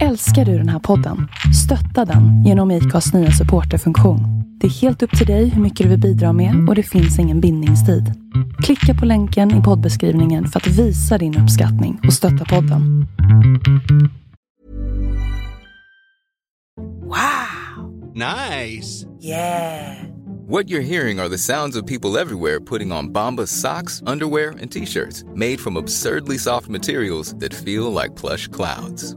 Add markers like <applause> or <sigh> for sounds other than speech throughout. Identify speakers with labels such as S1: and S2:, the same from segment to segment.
S1: Älskar du den här podden? Stötta den genom IKAs nya supporterfunktion. Det är helt upp till dig hur mycket du vill bidra med och det finns ingen bindningstid. Klicka på länken i poddbeskrivningen för att visa din uppskattning och stötta podden.
S2: Wow!
S3: Nice!
S2: Yeah!
S4: What you're hearing are the sounds of people everywhere putting on Bombas socks, underwear, and t-shirts made from absurdly soft materials that feel like plush clouds.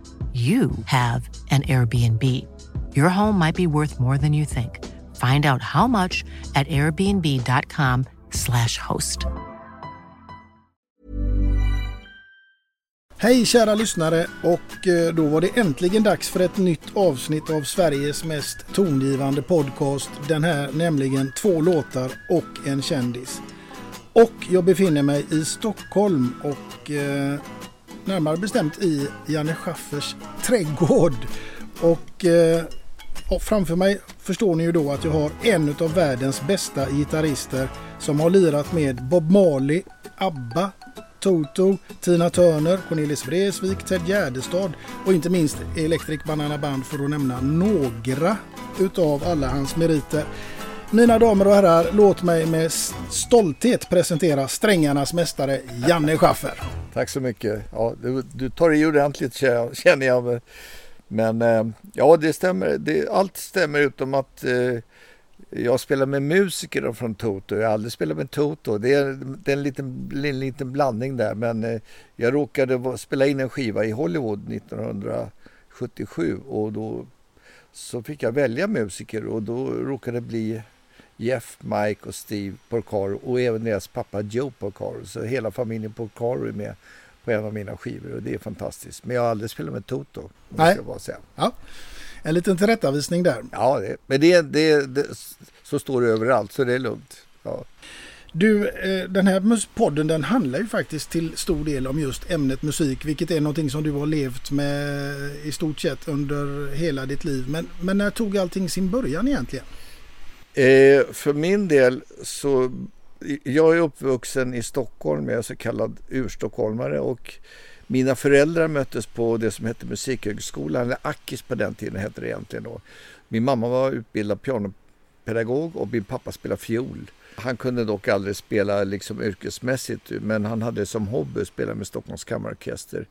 S5: you have an Airbnb. Your home might be worth more than you think. Find out how much at airbnb.com/slash host.
S6: Hej kära lyssnare och eh, då var det äntligen dags för ett nytt avsnitt av Sveriges mest tongivande podcast. Den här nämligen två låtar och en kändis. Och jag befinner mig i Stockholm och eh, närmare bestämt i Janne Schaffers trädgård. Och eh, framför mig förstår ni ju då att jag har en av världens bästa gitarrister som har lirat med Bob Marley, ABBA, Toto, Tina Turner, Cornelis Vreeswijk, Ted Gärdestad och inte minst Electric Banana Band för att nämna några utav alla hans meriter. Mina damer och herrar, låt mig med stolthet presentera strängarnas mästare Janne Schaffer.
S7: Tack så mycket. Ja, du, du tar i ordentligt känner jag. Men eh, ja, det stämmer. Det, allt stämmer utom att eh, jag spelar med musiker från Toto. Jag har aldrig spelat med Toto. Det är, det är en, liten, en liten blandning där. Men eh, jag råkade spela in en skiva i Hollywood 1977 och då så fick jag välja musiker och då råkade det bli Jeff, Mike och Steve Porcaro och även deras pappa Joe Porcaro. Så hela familjen Porcaro är med på en av mina skivor och det är fantastiskt. Men jag har aldrig spelat med Toto.
S6: Nej. Bara säga. Ja. En liten tillrättavisning där.
S7: Ja, det, men det, det, det, så står det överallt så det är lugnt. Ja.
S6: Du, eh, den här podden den handlar ju faktiskt till stor del om just ämnet musik, vilket är någonting som du har levt med i stort sett under hela ditt liv. Men, men när tog allting sin början egentligen?
S7: Eh, för min del så, jag är uppvuxen i Stockholm, jag är så kallad urstockholmare och mina föräldrar möttes på det som hette Musikhögskolan, eller Akis på den tiden hette det egentligen då. Min mamma var utbildad pianopedagog och min pappa spelade fiol. Han kunde dock aldrig spela liksom yrkesmässigt men han hade som hobby att spela med Stockholms kammarorkester.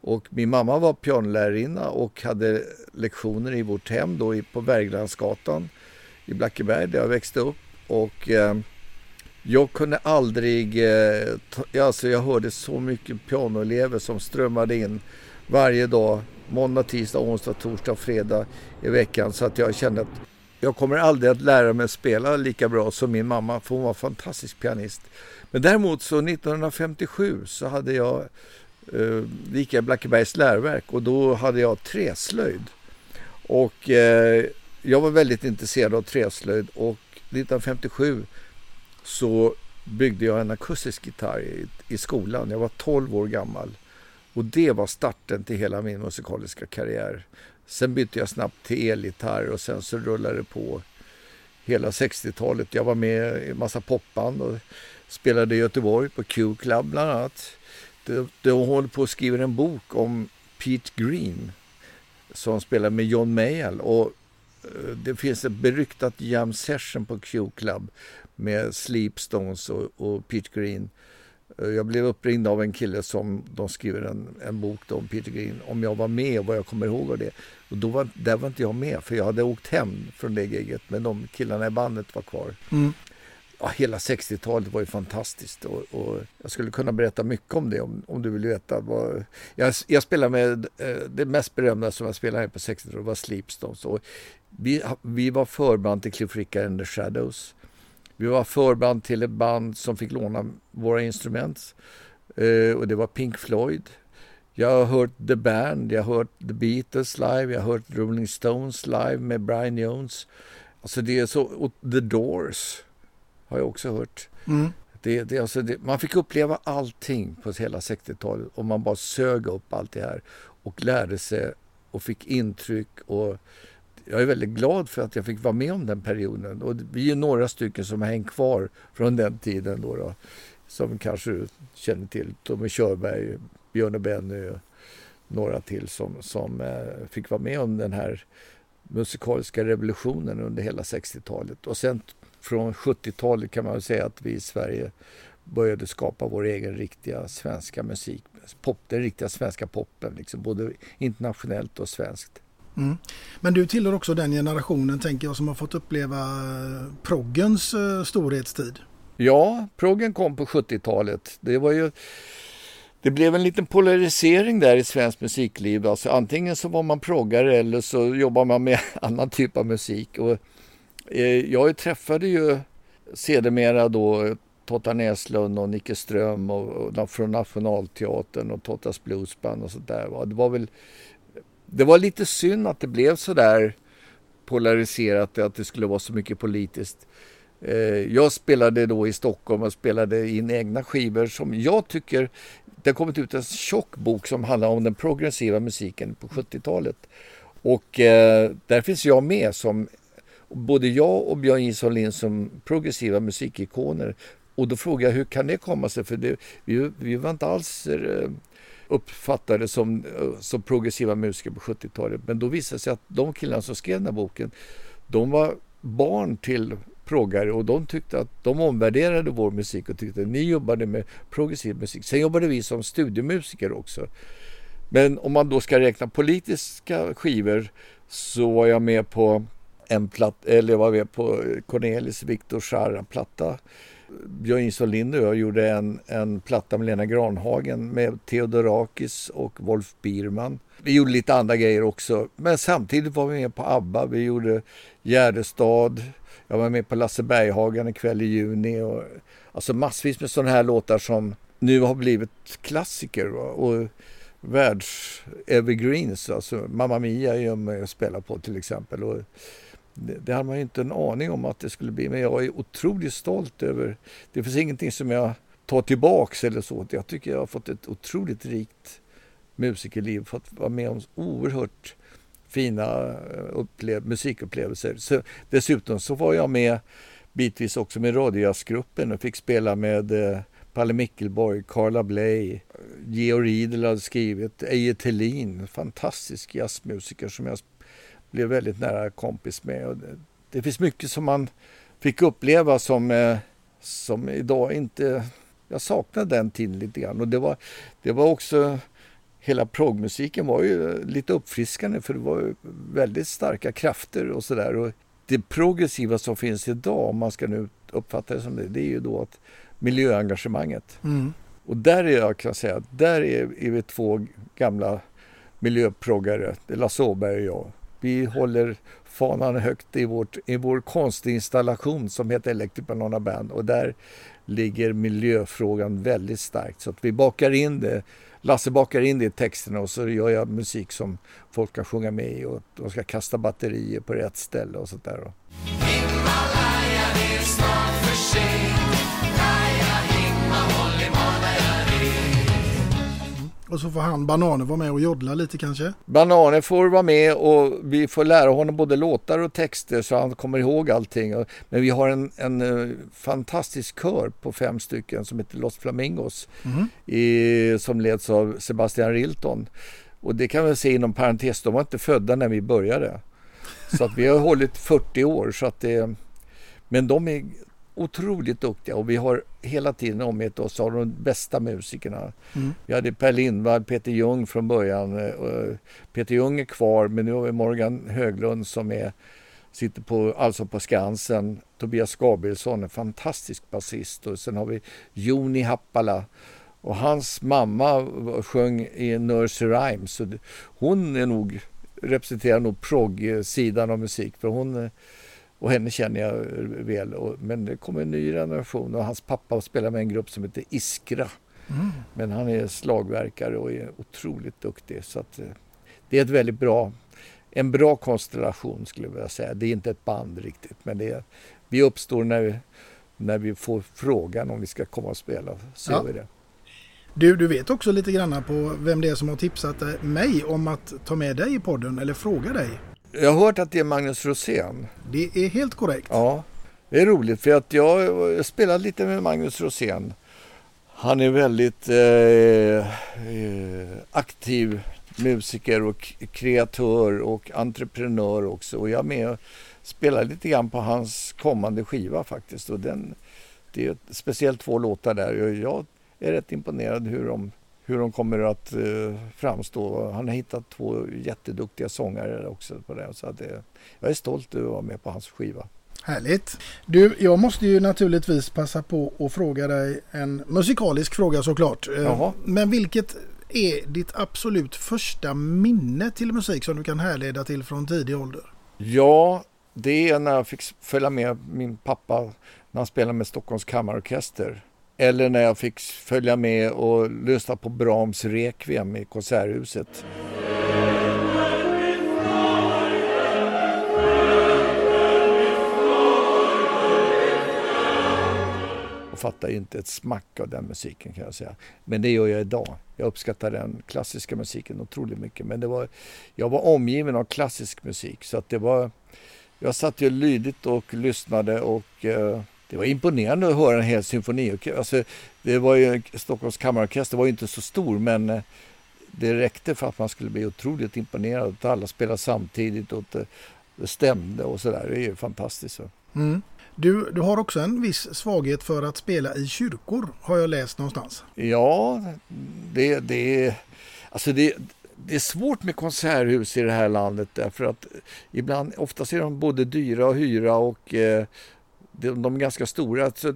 S7: Och min mamma var pianolärarinna och hade lektioner i vårt hem då på Berglandsgatan i Blackeberg där jag växte upp. Och eh, jag kunde aldrig, eh, ta, alltså jag hörde så mycket pianoelever som strömmade in varje dag, måndag, tisdag, onsdag, torsdag, fredag i veckan. Så att jag kände att jag kommer aldrig att lära mig att spela lika bra som min mamma, för hon var fantastisk pianist. Men däremot så 1957 så hade jag, eh, gick jag Blackebergs läroverk och då hade jag träslöjd. Och eh, jag var väldigt intresserad av träslöjd och 1957 så byggde jag en akustisk gitarr i, i skolan. Jag var 12 år gammal och det var starten till hela min musikaliska karriär. Sen bytte jag snabbt till elgitarr och sen så rullade det på hela 60-talet. Jag var med i en massa popband och spelade i Göteborg på Q Club bland annat. De håller på att skriva en bok om Pete Green som spelar med John Mayall och Eh, det finns ett beryktat jam session på Q Club med Sleepstones och, och Pete Green. Eh, jag blev uppringd av en kille som de skriver en, en bok om Peter Green, om jag var med och vad jag kommer ihåg av det. Och då var, där var inte jag med för jag hade åkt hem från det giget men de killarna i bandet var kvar. Mm ja, hela 60-talet var ju fantastiskt och, och, jag skulle kunna berätta mycket om det om, om du vill veta. Vad, jag, jag spelade med eh, det mest berömda som jag spelade med på 60-talet var Sleepstones. Och vi, vi var förband till Cliff Richard and the Shadows. Vi var förband till ett band som fick låna våra instrument eh, och det var Pink Floyd. Jag har hört The Band, jag har hört The Beatles live, jag har hört Rolling Stones live med Brian Jones. Alltså det är så, och The Doors har jag också hört. Mm. Det, det, alltså det, man fick uppleva allting på hela 60-talet och man bara sög upp allt det här och lärde sig och fick intryck. Och jag är väldigt glad för att jag fick vara med om den perioden. Och vi är några stycken som har hängt kvar från den tiden. Då, då som kanske du känner till. Tommy Körberg, Björn och Benny och några till som, som eh, fick vara med om den här musikaliska revolutionen under hela 60-talet. Och sen från 70-talet kan man säga att vi i Sverige började skapa vår egen riktiga svenska musik. Pop, den riktiga svenska poppen, liksom, både internationellt och svenskt.
S6: Mm. Men du tillhör också den generationen, tänker jag, som har fått uppleva eh, proggens eh, storhetstid.
S7: Ja, proggen kom på 70-talet. Det var ju det blev en liten polarisering där i svensk musikliv. Alltså antingen så var man proggare eller så jobbar man med <laughs> annan typ av musik. Och, Eh, jag träffade ju sedermera då Totta Näslund och Nicke Ström och, och, från Nationalteatern och Tottas Bluesband och sånt där. Det var väl det var lite synd att det blev så där polariserat, att det skulle vara så mycket politiskt. Eh, jag spelade då i Stockholm och spelade in egna skivor som jag tycker det har kommit ut en tjock bok som handlar om den progressiva musiken på 70-talet. Och eh, där finns jag med som både jag och Björn Jonsson Lind som progressiva musikikoner. Och då frågade jag hur kan det komma sig? För det, vi, vi var inte alls eh, uppfattade som, eh, som progressiva musiker på 70-talet. Men då visade det sig att de killarna som skrev den här boken, de var barn till proggare och de tyckte att de omvärderade vår musik och tyckte att ni jobbade med progressiv musik. Sen jobbade vi som studiemusiker också. Men om man då ska räkna politiska skivor så var jag med på en platta, eller jag var med på Cornelis Victor Jara-platta. Björn Jonsson Lind och jag gjorde en, en platta med Lena Granhagen med Theodorakis och Wolf Biermann. Vi gjorde lite andra grejer också, men samtidigt var vi med på ABBA. Vi gjorde Gärdestad, jag var med på Lasse Berghagen en kväll i juni. Och, alltså massvis med sådana här låtar som nu har blivit klassiker. Va? Och världs-evergreens. Alltså Mamma Mia är jag med och spelar på till exempel. Och det, det hade man ju inte en aning om att det skulle bli. Men jag är otroligt stolt över... Det finns ingenting som jag tar tillbaks eller så. Jag tycker jag har fått ett otroligt rikt musikerliv. Fått vara med om oerhört fina eh, upplev musikupplevelser. Så, dessutom så var jag med bitvis också med Radiojazzgruppen och fick spela med eh, Palle Mickelborg, Carla Bley, Georg Riedel hade skrivit, Eje Thelin, fantastisk jazzmusiker som jag blev väldigt nära kompis med. Och det, det finns mycket som man fick uppleva som, eh, som idag inte... Jag saknar den tiden lite grann. Och det var, det var också hela progmusiken var ju lite uppfriskande för det var väldigt starka krafter och sådär. Det progressiva som finns idag, om man ska nu uppfatta det som det, det är ju då att miljöengagemanget. Mm. Och där är jag kan säga, där är, är vi två gamla miljöproggare, Lasse Åberg och jag. Vi håller fanan högt i, vårt, i vår konstinstallation som heter Electric Banana Band och där ligger miljöfrågan väldigt starkt. Så att vi bakar in det Lasse bakar in det i texterna och så gör jag musik som folk kan sjunga med i och de ska kasta batterier på rätt ställe och sånt där. Himalaya, det är snart för sent
S6: Och så får han Bananer vara med och joddla lite kanske?
S7: Bananer får vara med och vi får lära honom både låtar och texter så han kommer ihåg allting. Men vi har en, en eh, fantastisk kör på fem stycken som heter Los Flamingos mm. i, som leds av Sebastian Rilton. Och det kan vi se inom parentes, de var inte födda när vi började. Så att vi har <laughs> hållit 40 år. Så att det, men de är otroligt duktiga och vi har hela tiden omgett oss av de bästa musikerna. Mm. Vi hade Per Lindvall, Peter Jung från början. Eh, Peter Jung är kvar men nu har vi Morgan Höglund som är sitter på, alltså på Skansen. Tobias Gabrielsson, en fantastisk basist. Och sen har vi Joni Happala. Och hans mamma sjöng i Nursery Rhymes. Hon är nog, representerar nog progg-sidan av musik. För hon, och henne känner jag väl. Men det kommer en ny generation och hans pappa spelar med en grupp som heter Iskra. Mm. Men han är slagverkare och är otroligt duktig. Så att, eh, det är ett väldigt bra, en bra konstellation skulle jag vilja säga. Det är inte ett band riktigt men det är, vi uppstår när vi, när vi får frågan om vi ska komma och spela. Så ja. vi det.
S6: Du, du vet också lite grann på vem det är som har tipsat mig om att ta med dig i podden eller fråga dig.
S7: Jag har hört att det är Magnus Rosén.
S6: Det är helt korrekt.
S7: Ja, det är roligt för att jag, spelat lite med Magnus Rosén. Han är väldigt eh, eh, aktiv musiker och kreatör och entreprenör också. Och jag är med och spelar lite grann på hans kommande skiva faktiskt. Och den, det är speciellt två låtar där. Jag är rätt imponerad hur de, hur de kommer att eh, framstå. Han har hittat två jätteduktiga sångare också på det. Så att det, jag är stolt över att vara med på hans skiva.
S6: Härligt. Du, jag måste ju naturligtvis passa på att fråga dig en musikalisk fråga såklart. Eh, Jaha. Men vilket är ditt absolut första minne till musik som du kan härleda till från tidig ålder?
S7: Ja, det är när jag fick följa med min pappa när han spelade med Stockholms kammarorkester. Eller när jag fick följa med och lyssna på Brahms Requiem i Konserthuset. Jag fattar inte ett smack av den musiken kan jag säga. Men det gör jag idag. Jag uppskattar den klassiska musiken otroligt mycket. Men det var, jag var omgiven av klassisk musik så att det var... Jag satt ju lydigt och lyssnade och eh, det var imponerande att höra en hel symfoni. Alltså, det var ju, Stockholms kammarorkester var ju inte så stor men eh, det räckte för att man skulle bli otroligt imponerad. Att alla spelade samtidigt och det, det stämde och sådär. Det är ju fantastiskt.
S6: Mm. Du, du har också en viss svaghet för att spela i kyrkor har jag läst någonstans.
S7: Ja, det, det, alltså det, det är svårt med konserthus i det här landet därför att ibland, oftast är de både dyra att hyra och eh, de, de är ganska stora. Så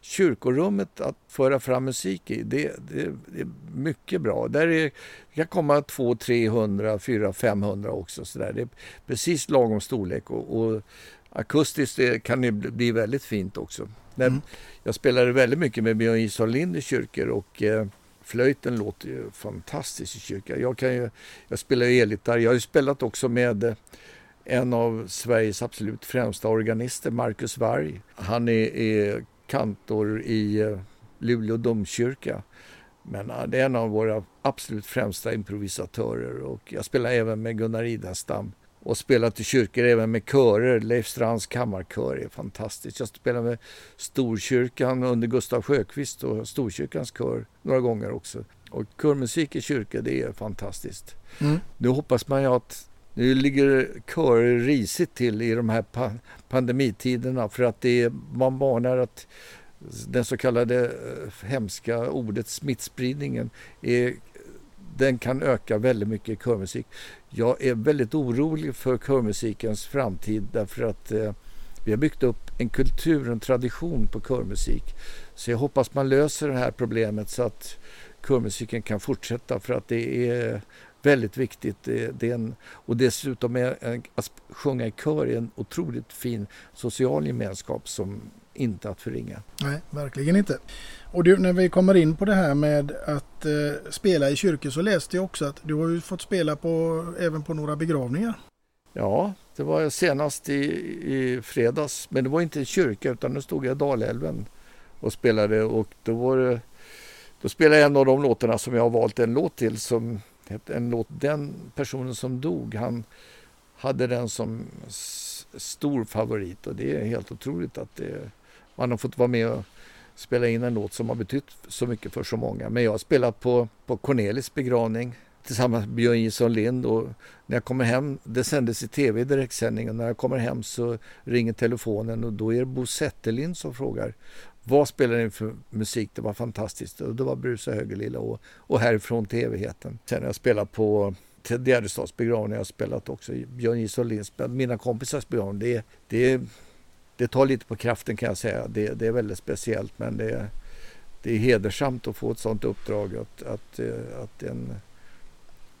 S7: kyrkorummet att föra fram musik i, det, det, det är mycket bra. Där är, kan komma 200, 300, 400, 500 också. Så där. Det är precis lagom storlek och, och akustiskt kan det bli väldigt fint också. Mm. Jag spelade väldigt mycket med Björn Isholm Lind i kyrkor och eh, flöjten låter ju fantastiskt i kyrkan. Jag, kan ju, jag spelar ju elgitarr. Jag har ju spelat också med eh, en av Sveriges absolut främsta organister, Marcus Varg. Han är, är kantor i eh, Luleå domkyrka. Men det är en av våra absolut främsta improvisatörer och jag spelar även med Gunnar Idenstam och spelat i kyrkor även med körer. Leif Strands kammarkör är fantastiskt. Jag spelade med Storkyrkan under Gustav Sjökvist och Storkyrkans kör några gånger också. Och körmusik i kyrka, det är fantastiskt. Mm. Nu hoppas man ju att nu ligger körer risigt till i de här pa pandemitiderna för att det är, man varnar att den så kallade eh, hemska ordet smittspridningen är den kan öka väldigt mycket i körmusik. Jag är väldigt orolig för körmusikens framtid därför att eh, vi har byggt upp en kultur, en tradition på körmusik. Så jag hoppas man löser det här problemet så att körmusiken kan fortsätta för att det är väldigt viktigt. Det, det är en, och dessutom är en, att sjunga i kör är en otroligt fin social gemenskap som inte att förringa.
S6: Nej, verkligen inte. Och du, när vi kommer in på det här med att eh, spela i kyrkor så läste jag också att du har ju fått spela på, även på några begravningar.
S7: Ja, det var senast i, i fredags. Men det var inte i kyrka utan då stod jag i Dalälven och spelade och då var det, då spelade jag en av de låtarna som jag har valt en låt till som en låt, den personen som dog han hade den som stor favorit och det är helt otroligt att det, man har fått vara med och spela in en låt som har betytt så mycket för så många. Men jag har spelat på, på Cornelis begravning tillsammans med Björn Jisson Lind och när jag kommer hem, det sändes i tv i direktsändning och när jag kommer hem så ringer telefonen och då är det Bo Zetterlind som frågar vad spelade ni för musik? Det var fantastiskt. Och det var Brusa Högerlilla och, och Härifrån till evigheten. Sen har jag spelat på Ted Gärdestads begravning Jag har spelat också. Björn J. Solins, mina kompisars begravning. Det, det, det tar lite på kraften kan jag säga. Det, det är väldigt speciellt men det, det är hedersamt att få ett sådant uppdrag. Att, att, eh, att en,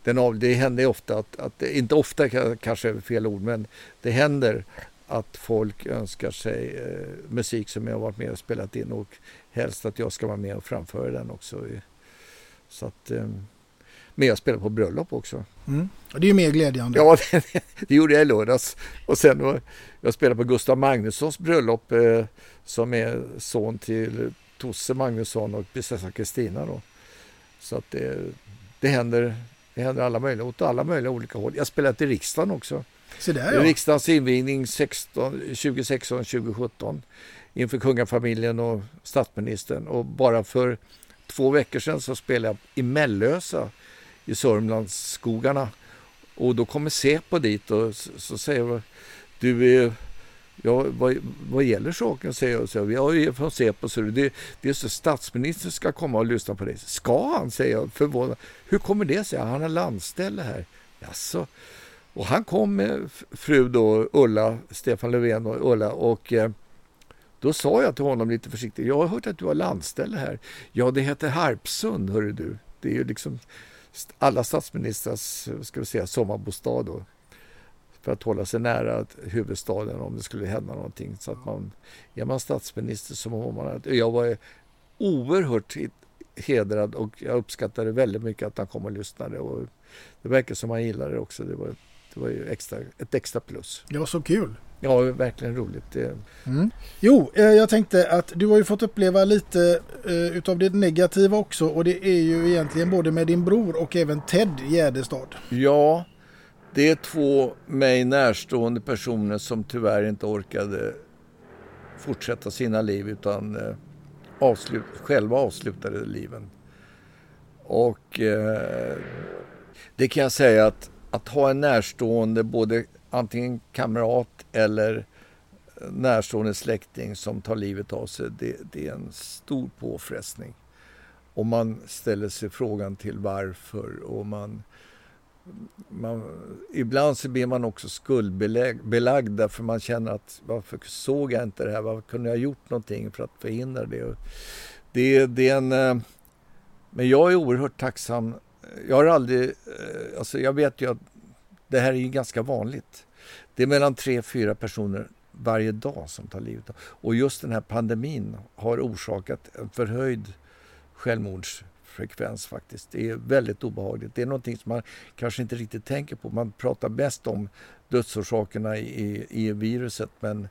S7: den av, det händer ofta, att, att, inte ofta kanske är fel ord, men det händer att folk önskar sig eh, musik som jag har varit med och spelat in och helst att jag ska vara med och framföra den också. Så att, eh, men jag spelar på bröllop också.
S6: Mm. Det är ju mer glädjande.
S7: Ja, <laughs> det, det gjorde jag i lördags. Och sen var, jag spelade på Gustav Magnussons bröllop eh, som är son till Tosse Magnusson och prinsessa Kristina. Så att det, det, händer, det händer alla möjliga, åt alla möjliga olika håll. Jag spelade till riksdagen också.
S6: Så där, ja.
S7: Riksdagens invigning 2016-2017 inför kungafamiljen och statsministern. Och bara för två veckor sedan så spelade jag i Mellösa i Sörmlandsskogarna. Och då kommer Säpo dit och så, så säger du är Ja, vad, vad gäller saken? säger jag. Så jag är från Säpo, så det, det är så statsministern ska komma och lyssna på dig. Ska han? säger jag förvånad. Hur kommer det sig? Han har landställe här. Jaså? Och han kom med fru då, Ulla, Stefan Löfven och Ulla och eh, då sa jag till honom lite försiktigt, jag har hört att du har landställe här. Ja, det heter Harpsund, hörru du. Det är ju liksom alla statsministrars eh, ska vi säga, sommarbostad då. För att hålla sig nära huvudstaden om det skulle hända någonting. Så att man, är man statsminister så har man... att Jag var oerhört hedrad och jag uppskattade väldigt mycket att han kom och lyssnade. Och det verkar som han gillade det också. Det var, det var ju extra, ett extra plus.
S6: Det var så kul.
S7: Ja, verkligen roligt. Det...
S6: Mm. Jo, eh, jag tänkte att du har ju fått uppleva lite uh, utav det negativa också och det är ju egentligen både med din bror och även Ted Gärdestad.
S7: Ja, det är två mig närstående personer som tyvärr inte orkade fortsätta sina liv utan avslut, själva avslutade liven. Och uh, det kan jag säga att, att ha en närstående, både antingen kamrat eller eh, närstående släkting som tar livet av sig, det, det, är en stor påfrestning. Och man ställer sig frågan till varför och man, man ibland så blir man också skuldbelagd därför man känner att varför såg jag inte det här? Varför kunde jag ha gjort någonting för att förhindra det? Det, det är en... Eh, men jag är oerhört tacksam. Jag har aldrig... Eh, alltså jag vet ju att det här är ju ganska vanligt. Det är mellan tre, fyra personer varje dag som tar livet av Och just den här pandemin har orsakat en förhöjd självmordsfrekvens faktiskt. Det är väldigt obehagligt. Det är någonting som man kanske inte riktigt tänker på. Man pratar bäst om dödsorsakerna i, i viruset men,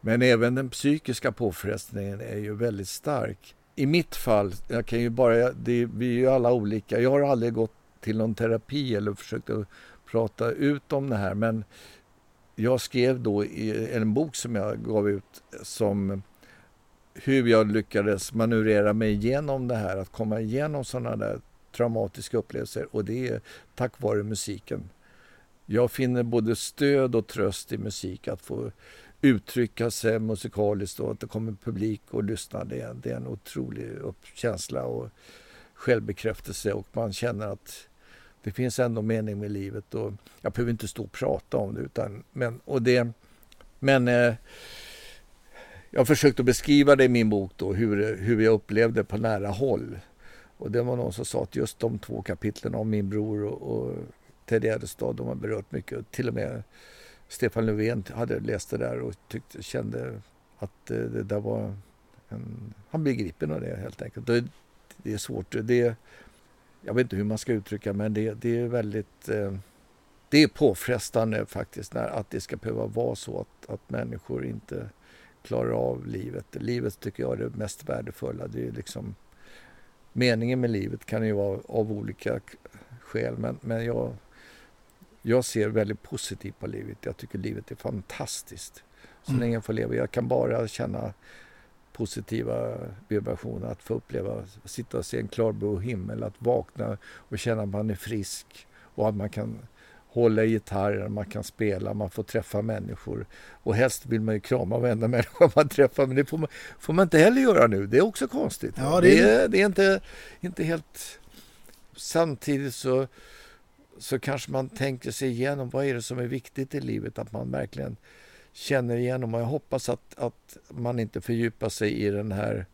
S7: men även den psykiska påfrestningen är ju väldigt stark. I mitt fall, jag kan ju bara, det, vi är ju alla olika. Jag har aldrig gått till någon terapi eller försökt att prata ut om det här. Men jag skrev då i en bok som jag gav ut som hur jag lyckades manövrera mig igenom det här, att komma igenom sådana där traumatiska upplevelser och det är tack vare musiken. Jag finner både stöd och tröst i musik, att få uttrycka sig musikaliskt och att det kommer publik och lyssnar. Det är, det är en otrolig känsla och självbekräftelse och man känner att det finns ändå mening med livet och jag behöver inte stå och prata om det. Utan, men, och det, men eh, jag försökte beskriva det i min bok då, hur, hur jag upplevde på nära håll. Och det var någon som sa att just de två kapitlen om min bror och, och Ted Gärdestad, de har berört mycket. Till och med Stefan Löfven hade läst det där och tyckte, kände att det, det där var en, han blev gripen av det helt enkelt. Det, det är svårt. Det, jag vet inte hur man ska uttrycka men det, det är väldigt eh, det är påfrestande faktiskt när, att det ska behöva vara så att, att människor inte klarar av livet. Livet tycker jag är det mest värdefulla. Det är liksom, meningen med livet kan ju vara av olika skäl men, men jag, jag ser väldigt positivt på livet. Jag tycker livet är fantastiskt. Så mm. länge jag får leva. Jag kan bara känna positiva vibrationer. Att få uppleva, sitta och se en klarblå himmel, att vakna och känna att man är frisk och att man kan hålla i gitarren, man kan spela, man får träffa människor. Och helst vill man ju krama varenda <laughs> människa man träffar, men det får man, får man inte heller göra nu. Det är också konstigt.
S6: Ja, det, är...
S7: Det, är, det är inte, inte helt... Samtidigt så så kanske man tänker sig igenom vad är det som är viktigt i livet. Att man verkligen känner igenom och jag hoppas att, att man inte fördjupar sig i den här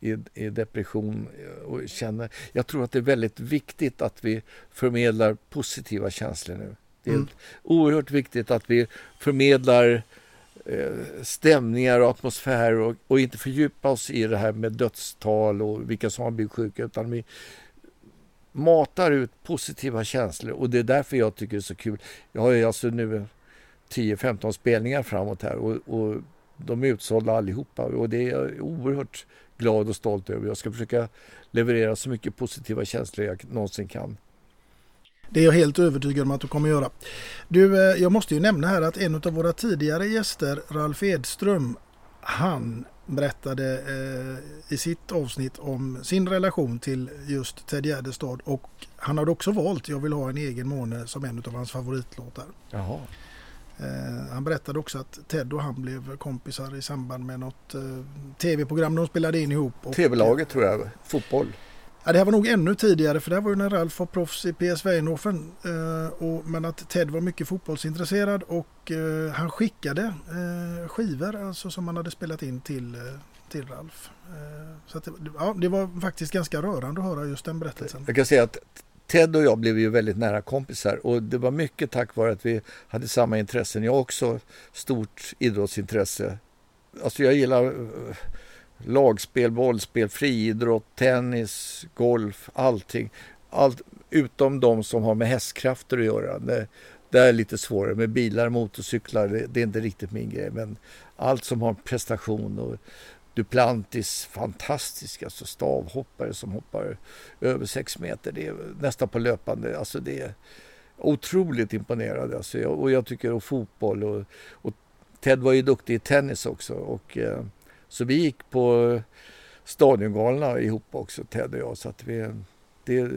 S7: i, i depression och känner. Jag tror att det är väldigt viktigt att vi förmedlar positiva känslor nu. Det är mm. oerhört viktigt att vi förmedlar eh, stämningar och atmosfär och, och, inte fördjupa oss i det här med dödstal och vilka som har blivit sjuka utan vi matar ut positiva känslor och det är därför jag tycker det är så kul. Jag har ju alltså nu 10-15 spelningar framåt här och, och de är utsålda allihopa och det är jag oerhört glad och stolt över. Jag ska försöka leverera så mycket positiva känslor jag någonsin kan.
S6: Det är jag helt övertygad om att du kommer göra. Du, eh, jag måste ju nämna här att en av våra tidigare gäster, Ralf Edström, han berättade eh, i sitt avsnitt om sin relation till just Ted Gärdestad och han hade också valt Jag vill ha en egen måne som en av hans favoritlåtar.
S7: Jaha.
S6: Eh, han berättade också att Ted och han blev kompisar i samband med något eh, tv-program de spelade in ihop.
S7: Tv-laget tror jag, fotboll.
S6: Ja, det här var nog ännu tidigare för det här var ju när Ralf var proffs i PSV Eindhoven. Eh, men att Ted var mycket fotbollsintresserad och eh, han skickade eh, skivor alltså, som han hade spelat in till, eh, till Ralf. Så att, ja, det var faktiskt ganska rörande att höra just den berättelsen.
S7: Jag kan säga att Ted och jag blev ju väldigt nära kompisar och det var mycket tack vare att vi hade samma intressen. Jag har också stort idrottsintresse. Alltså jag gillar eh, lagspel, bollspel, friidrott, tennis, golf, allting. Allt, utom de som har med hästkrafter att göra. Det, det är lite svårare med bilar, motorcyklar, det, det, är inte riktigt min grej. Men allt som har prestation och Duplantis fantastisk, alltså stavhoppare som hoppar över sex meter. Det är nästan på löpande. Alltså det är otroligt imponerande. Alltså jag, och jag tycker om fotboll och, och, Ted var ju duktig i tennis också. Och, eh, så vi gick på Stadiongalorna ihop också, Ted och jag. Så att vi, det,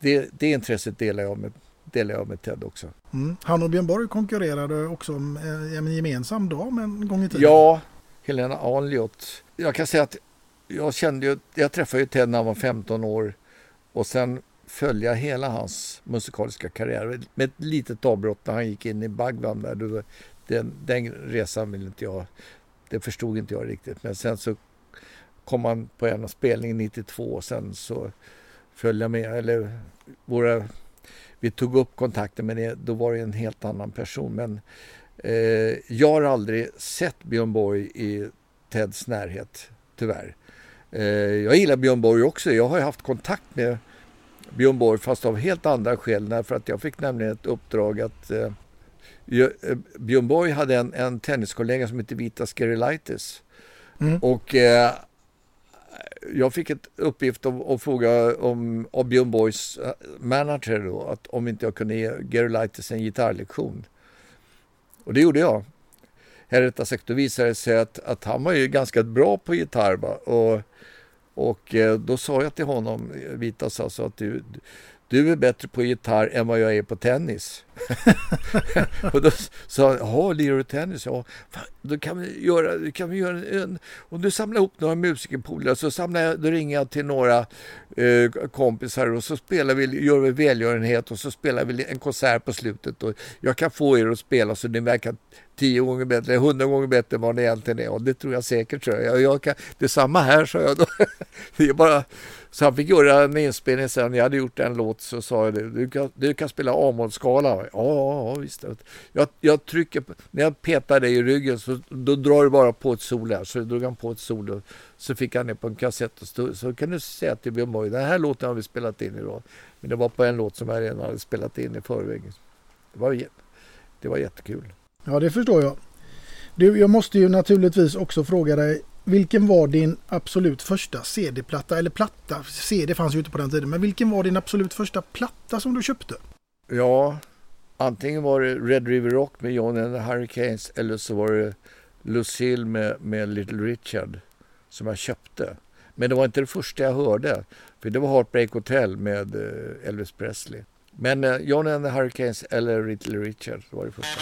S7: det, det intresset delar jag med, delar jag med Ted också.
S6: Mm. Han och Björn Borg konkurrerade också om eh, en gemensam dam en gång i tiden.
S7: Ja, Helena Aliot. Jag kan säga att jag kände ju, jag träffade ju Ted när han var 15 år och sen följde jag hela hans musikaliska karriär med ett litet avbrott när han gick in i Bagwan där. Den, den resan vill inte jag, det förstod inte jag riktigt. Men sen så kom han på en spelning 92 och sen så följde jag med, eller våra, vi tog upp kontakten men det, då var det en helt annan person. Men Eh, jag har aldrig sett Björn Borg i Teds närhet, tyvärr. Eh, jag gillar Björn Borg också. Jag har haft kontakt med Björn Borg fast av helt andra skäl. Därför att jag fick nämligen ett uppdrag att eh, eh Björn Borg hade en, en tenniskollega som hette Vita Skerilaitis. Mm. Och eh, jag fick ett uppgift att fråga om, av Björn Borgs eh, manager då, att om inte jag kunde ge Gerolaitis en gitarrlektion. Och det gjorde jag. Rättare sagt, då visade det sig att, att han var ju ganska bra på gitarr. Va? Och, och eh, då sa jag till honom, Vitas alltså, att du, du är bättre på gitarr än vad jag är på tennis. <laughs> och då sa han, jaha, lirar du tennis? Ja, fan, då kan vi göra, kan vi göra en, om du samlar ihop några musikerpolare så samlar jag, då ringer jag till några eh, kompisar och så spelar vi, gör vi välgörenhet och så spelar vi en konsert på slutet och jag kan få er att spela så ni verkar tio gånger bättre, hundra gånger bättre än vad ni egentligen är. Och det tror jag säkert. Tror jag. Jag kan, det är samma här, sa jag då. <laughs> det är bara, så han fick göra en inspelning sen. Jag hade gjort en låt så sa jag. Du kan, du kan spela a skala ja, ja, visst. Jag, jag trycker på, när jag petar dig i ryggen så då drar du bara på ett sol här. Så drog han på ett sol och så fick han ner på en kassett. Och stod, så kan du säga till Björn Borg, den här låten har vi spelat in idag. Men det var på en låt som jag redan hade spelat in i förväg. Det var, det var jättekul.
S6: Ja, det förstår jag. Du, jag måste ju naturligtvis också fråga dig. Vilken var din absolut första CD-platta? Eller platta? CD fanns ju inte på den tiden. Men vilken var din absolut första platta som du köpte?
S7: Ja, antingen var det Red River Rock med John and the Hurricanes eller så var det Lucille med, med Little Richard som jag köpte. Men det var inte det första jag hörde. För det var Heartbreak Hotel med eh, Elvis Presley. Men eh, John and the Hurricanes eller Little Richard var det första.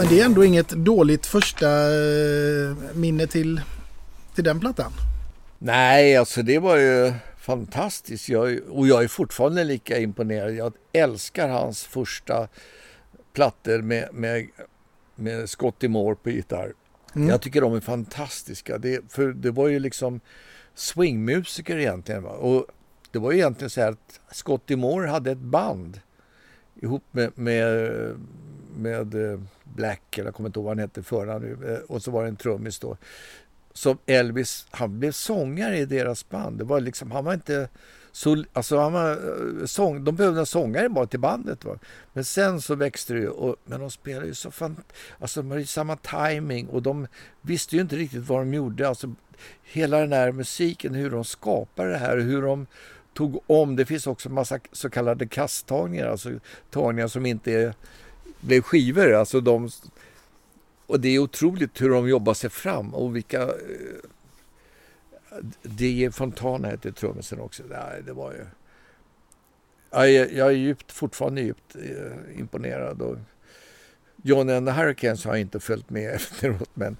S6: Men det är ändå inget dåligt första eh, minne till, till den plattan.
S7: Nej, alltså det var ju fantastiskt. Jag, och jag är fortfarande lika imponerad. Jag älskar hans första plattor med, med, med Scotty Moore på gitarr. Mm. Jag tycker de är fantastiska. Det, för det var ju liksom swingmusiker egentligen. Va? Och det var egentligen så här att Scotty Moore hade ett band ihop med, med, med eh, Black, eller jag kommer inte ihåg vad han hette förra nu, eh, och så var det en trummis då. Som Elvis, han blev sångare i deras band. Det var liksom, han var inte så, alltså han var, eh, sång, de behövde en sångare bara till bandet. Va? Men sen så växte det ju. Och, men de spelade ju så fan, alltså de hade ju samma timing och de visste ju inte riktigt vad de gjorde. Alltså, hela den här musiken, hur de skapade det här, hur de tog om. Det finns också en massa så kallade kasttagningar, alltså tagningar som inte är, blev skivor. Alltså de, och det är otroligt hur de jobbar sig fram och vilka... Eh, det Fontana hette trummisen också. Nej, det var ju... Jag är, jag är djupt, fortfarande djupt eh, imponerad. Och Johnny and the Hurricanes har jag inte följt med <laughs> efteråt. Men,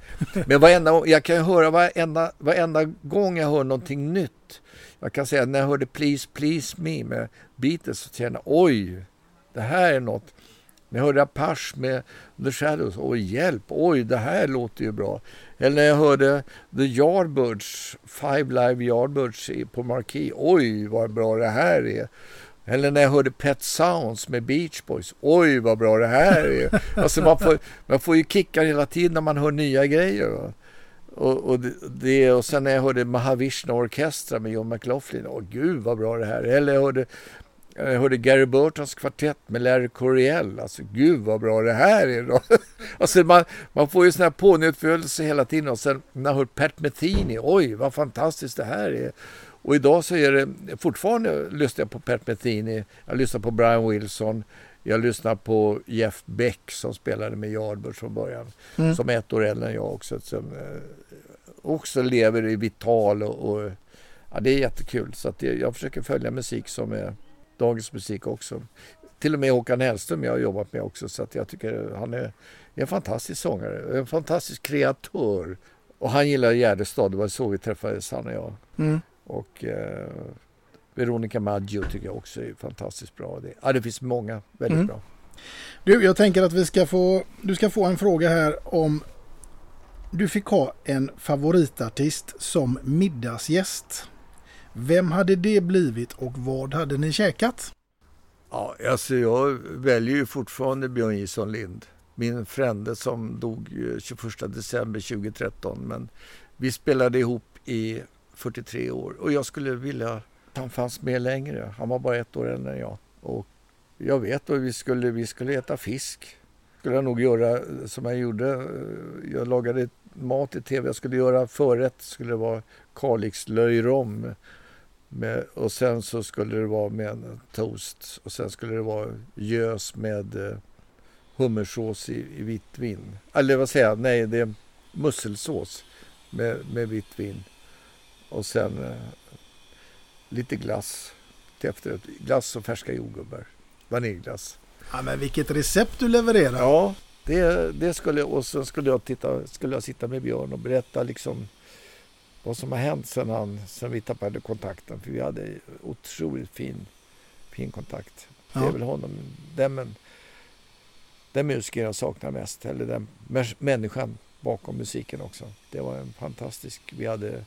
S7: men varenda, jag kan höra varenda, varenda gång jag hör någonting nytt jag kan säga när jag hörde Please Please Me med Beatles så kände jag oj, det här är något. När jag hörde Apache med The Shadows, oj hjälp, oj det här låter ju bra. Eller när jag hörde The Yardbirds, Five Live Yardbirds på Marquee, oj vad bra det här är. Eller när jag hörde Pet Sounds med Beach Boys. Oj vad bra det här är. Alltså man, får, man får ju kickar hela tiden när man hör nya grejer. Va? Och, och, det, och sen när jag hörde Mahavishna Orkestra med John McLaughlin, åh gud vad bra det här är. Eller jag hörde, jag hörde Gary Burtons kvartett med Larry Coryell, alltså gud vad bra det här är. Då. <laughs> alltså man, man får ju sån här pånyttfödelse hela tiden och sen när jag hört Pat Metheny, oj vad fantastiskt det här är. Och idag så är det fortfarande lyssnar jag på Pat Metheny, jag lyssnar på Brian Wilson, jag lyssnar på Jeff Beck som spelade med Yardbirds från början. Mm. Som är ett år äldre än jag också. Som eh, också lever i vital och, och ja, det är jättekul. Så att jag försöker följa musik som är dagens musik också. Till och med Håkan Hellström jag har jobbat med också så att jag tycker han är en fantastisk sångare, en fantastisk kreatör. Och han gillar Gärdestad, det var så vi träffades han och jag. Mm. Och eh, Veronica Maggio tycker jag också är fantastiskt bra. Det, ja, det finns många väldigt mm. bra.
S6: Du, jag tänker att vi ska få, du ska få en fråga här om du fick ha en favoritartist som middagsgäst. Vem hade det blivit och vad hade ni käkat?
S7: Ja, alltså jag väljer ju fortfarande Björn Jison Lind. Min frände som dog eh, 21 december 2013. Men vi spelade ihop i 43 år och jag skulle vilja han fanns med längre. Han var bara ett år äldre än jag. Och jag vet att vi skulle, vi skulle äta fisk. skulle jag nog göra eh, som jag gjorde. Eh, jag lagade mat i tv. Jag skulle göra förrätt. skulle det vara Kalix löjrom. Med, och sen så skulle det vara med en toast. Och sen skulle det vara gös med eh, hummersås i, i vitt vin. Eller vad säger jag? Nej, det är musselsås med, med vitt vin. Och sen eh, lite glass till efterrätt. Glass och färska jordgubbar. Vaniljglass.
S6: Ja, men vilket recept du levererar.
S7: Ja, det, det skulle och så skulle jag, titta, skulle jag sitta med Björn och berätta liksom vad som har hänt sen, han, sen vi tappade kontakten. För vi hade otroligt fin, fin kontakt. Ja. Det är väl honom, den, den musiker jag saknar mest. Eller den människan bakom musiken också. Det var en fantastisk... Vi hade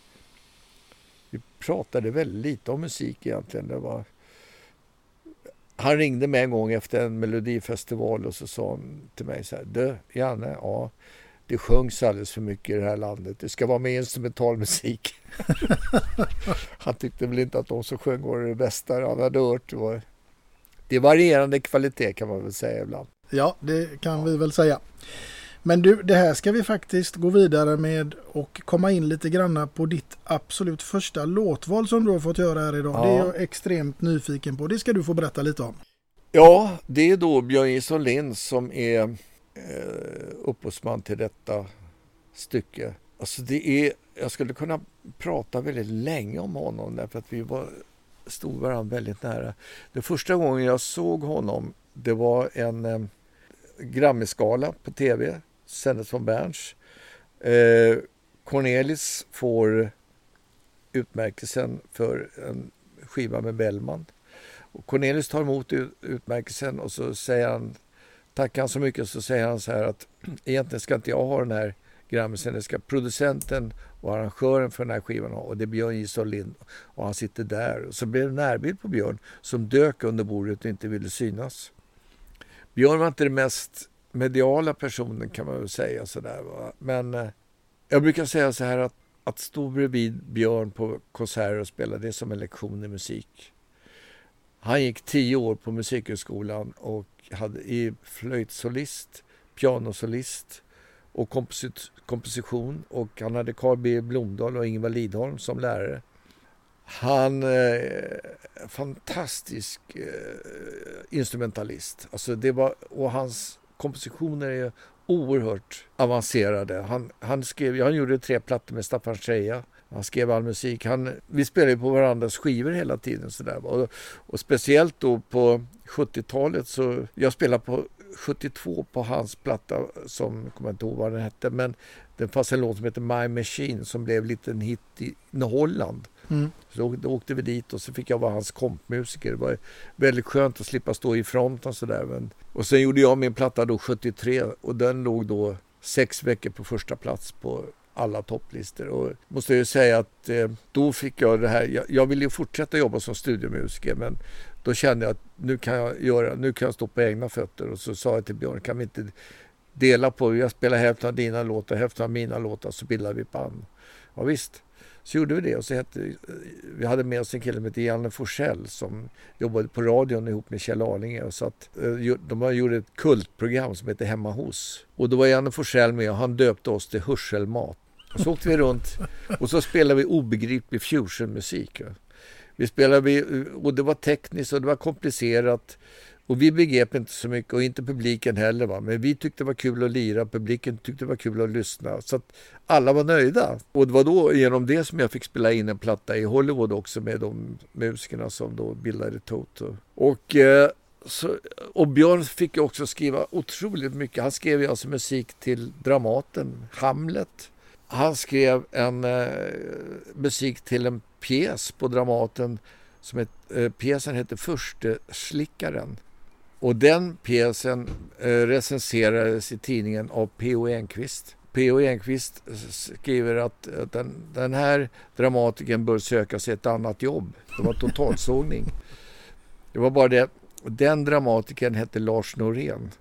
S7: vi pratade väldigt lite om musik egentligen. Det var... Han ringde mig en gång efter en melodifestival och så sa han till mig så här. Du, Janne, ja, det sjungs alldeles för mycket i det här landet. Det ska vara mer instrumental musik. <laughs> han tyckte väl inte att de som sjöng var det bästa han hade hört. Det, var... det är varierande kvalitet kan man väl säga ibland.
S6: Ja, det kan vi väl säga. Men du, det här ska vi faktiskt gå vidare med och komma in lite granna på ditt absolut första låtval som du har fått göra här idag. Ja. Det är jag extremt nyfiken på. Det ska du få berätta lite om.
S7: Ja, det är då Björn Jison Lind som är eh, upphovsman till detta stycke. Alltså det är, jag skulle kunna prata väldigt länge om honom därför att vi var, stod varandra väldigt nära. Den första gången jag såg honom, det var en eh, Grammisgala på tv, sändes från Berns. Eh, Cornelis får utmärkelsen för en skiva med Bellman. Och Cornelis tar emot utmärkelsen och så säger han, tackar han så mycket så säger han så här att <clears throat> egentligen ska inte jag ha den här Grammisen, det ska producenten och arrangören för den här skivan ha och det är Björn J. Lind och han sitter där. Och så blev det en närbild på Björn som dök under bordet och inte ville synas. Björn var inte den mest mediala personen kan man väl säga sådär. Va? Men eh, jag brukar säga så här att att stå bredvid Björn på konserter och spela, det är som en lektion i musik. Han gick tio år på Musikhögskolan och hade i flöjtsolist, pianosolist och komposit komposition och han hade Carl B Blomdahl och Ingvar Lidholm som lärare. Han eh, fantastisk eh, instrumentalist. Alltså det var, och hans kompositioner är oerhört avancerade. Han, han, skrev, han gjorde tre plattor med Staffan Scheja. Han skrev all musik. Han, vi spelade på varandras skivor hela tiden. Sådär. Och, och speciellt då på 70-talet så, jag spelade på 72 på hans platta som, jag kommer inte ihåg vad den hette, men det fanns en låt som heter My Machine som blev lite en hit i, Holland. Mm. Så då, åkte vi dit och så fick jag vara hans kompmusiker. Det var väldigt skönt att slippa stå i fronten sådär. Och sen gjorde jag min platta då 73 och den låg då sex veckor på första plats på alla topplistor. Och måste ju säga att eh, då fick jag det här. Jag, jag ville ju fortsätta jobba som studiomusiker men då kände jag att nu kan jag, göra, nu kan jag stå på egna fötter. Och så sa jag till Björn, kan vi inte dela på, jag spelar hälften av dina låtar, hälften av mina låtar så bildar vi band. Ja, visst. Så gjorde vi det och så hette, eh, vi hade med oss en kille som hette Janne Forsell som jobbade på radion ihop med Kjell Arlinge. Och så att, eh, de gjorde ett kultprogram som hette Hemma hos. Och då var Janne Forsell med och han döpte oss till Hörselmat. Så åkte vi runt och så spelade vi obegriplig fusionmusik. Vi spelade, och det var tekniskt och det var komplicerat. Och vi begrep inte så mycket och inte publiken heller. Va? Men vi tyckte det var kul att lira, publiken tyckte det var kul att lyssna. Så att alla var nöjda. Och det var då genom det som jag fick spela in en platta i Hollywood också med de musikerna som då bildade Toto. Och, eh, så, och Björn fick också skriva otroligt mycket. Han skrev ju alltså musik till Dramaten, Hamlet. Han skrev en eh, musik till en pjäs på Dramaten som het, eh, pjäsen heter Försteslickaren. Och den pjäsen eh, recenserades i tidningen av P.O. Enquist. P.O. Enquist skriver att, att den, den, här dramatikern bör söka sig ett annat jobb. Det var totalsågning. Det var bara det, den dramatikern hette Lars Norén.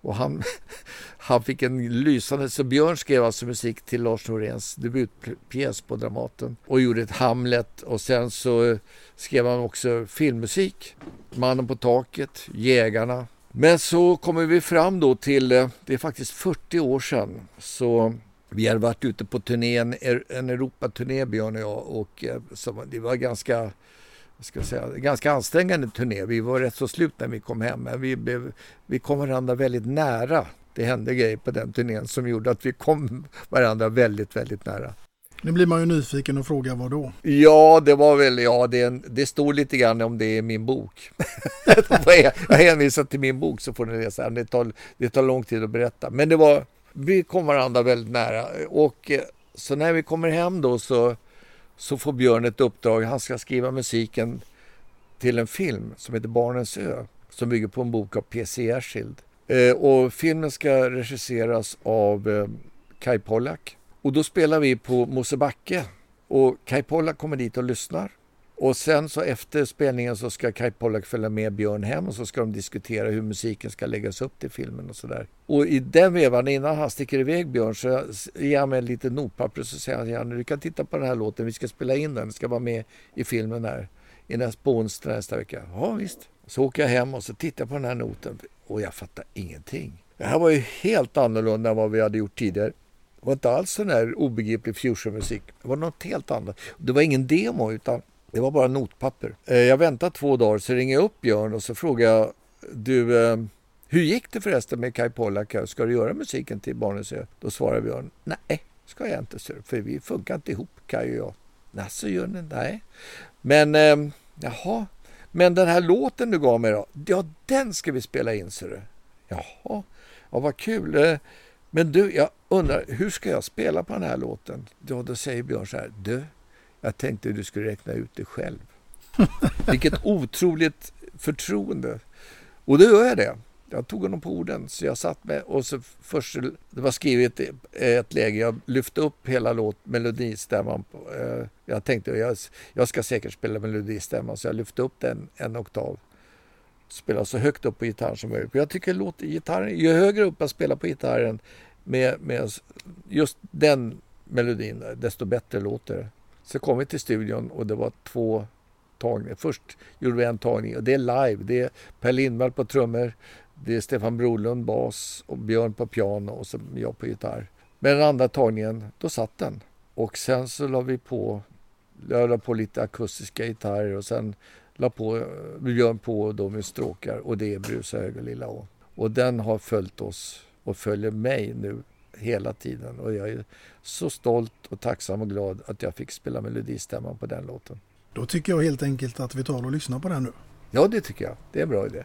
S7: Och han, <laughs> han fick en lysande... Så Björn skrev alltså musik till Lars Noréns debutpjäs på Dramaten och gjorde ett Hamlet och sen så eh, skrev han också filmmusik. Mannen på taket, Jägarna. Men så kommer vi fram då till, eh, det är faktiskt 40 år sedan, så vi hade varit ute på turnén, en Europaturné Björn och jag och eh, så det var ganska ska säga, ganska ansträngande turné. Vi var rätt så slut när vi kom hem, men vi, blev, vi kom varandra väldigt nära. Det hände grejer på den turnén som gjorde att vi kom varandra väldigt, väldigt nära.
S6: Nu blir man ju nyfiken och frågar vad då?
S7: Ja, det var väl, ja, det, det står lite grann om det i min bok. <laughs> jag hänvisar till min bok så får ni läsa. Det tar, det tar lång tid att berätta. Men det var, vi kom varandra väldigt nära och eh, så när vi kommer hem då så så får Björn ett uppdrag. Han ska skriva musiken till en film som heter Barnens ö som bygger på en bok av P.C. Erskild. Eh, och filmen ska regisseras av eh, Kai Pollak. Och då spelar vi på Mosebacke och Kai Pollak kommer dit och lyssnar. Och sen så efter spelningen så ska Kai Pollak följa med Björn hem och så ska de diskutera hur musiken ska läggas upp till filmen och sådär. Och i den vevan innan han sticker iväg Björn så ger han mig lite notpapper och så säger han Janne du kan titta på den här låten, vi ska spela in den, den ska vara med i filmen här i nästa, på onsdag nästa vecka. Ja visst. Så åker jag hem och så tittar på den här noten och jag fattar ingenting. Det här var ju helt annorlunda än vad vi hade gjort tidigare. Det var inte alls sån här obegriplig fusionmusik. Det var något helt annat. Det var ingen demo utan det var bara notpapper. Eh, jag väntade två dagar så ringer jag upp Björn och så frågar jag du, eh, hur gick det förresten med Kai Pollak? Ska du göra musiken till Barnens ö? Då svarar Björn, nej, ska jag inte, för vi funkar inte ihop, Kai och jag. Nasse gör ni? Nej. Men, eh, jaha, men den här låten du gav mig då? Ja, den ska vi spela in, ser du. Jaha. Ja, vad kul. Eh, men du, jag undrar, hur ska jag spela på den här låten? Ja, då säger Björn så här, du, jag tänkte du skulle räkna ut det själv. <laughs> Vilket otroligt förtroende. Och då gör jag det. Jag tog honom på orden. Så jag satt med och så först, det var skrivet i ett läge, jag lyfte upp hela låt, melodistämman. Eh, jag tänkte jag, jag ska säkert spela melodistämman så jag lyfte upp den en oktav. Spela så högt upp på gitarren som möjligt. Jag tycker låt, gitarren, ju högre upp jag spelar på gitarren med, med just den melodin, desto bättre låter det. Så kom vi till studion och det var två tagningar. Först gjorde vi en tagning och det är live. Det är Per Lindvall på trummor, det är Stefan Brolund bas och Björn på piano och så jag på gitarr. Men den andra tagningen, då satt den. Och sen så la vi på, jag la på lite akustiska gitarrer och sen la på, Björn på då med stråkar och det är Brusa hög och Lilla Å. Och den har följt oss och följer mig nu hela tiden och jag är så stolt och tacksam och glad att jag fick spela melodistämman på den låten.
S6: Då tycker jag helt enkelt att vi tar och lyssnar på den nu.
S7: Ja, det tycker jag. Det är en bra idé.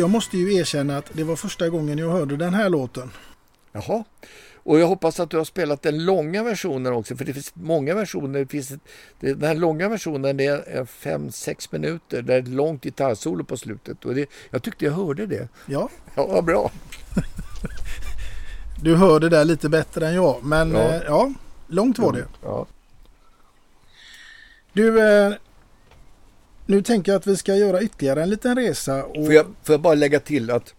S6: Jag måste ju erkänna att det var första gången jag hörde den här låten.
S7: Jaha. Och jag hoppas att du har spelat den långa versionen också, för det finns många versioner. Det finns ett, det, den här långa versionen är 5-6 minuter, där är ett långt gitarrsolo på slutet. Och det, jag tyckte jag hörde det.
S6: Ja.
S7: Ja, vad bra. <laughs>
S6: Du hörde det där lite bättre än jag, men
S7: Ja.
S6: ja, ja långt var det.
S7: Ja.
S6: Du, eh, nu tänker jag att vi ska göra ytterligare en liten resa. Och,
S7: Får, jag, får jag bara lägga till att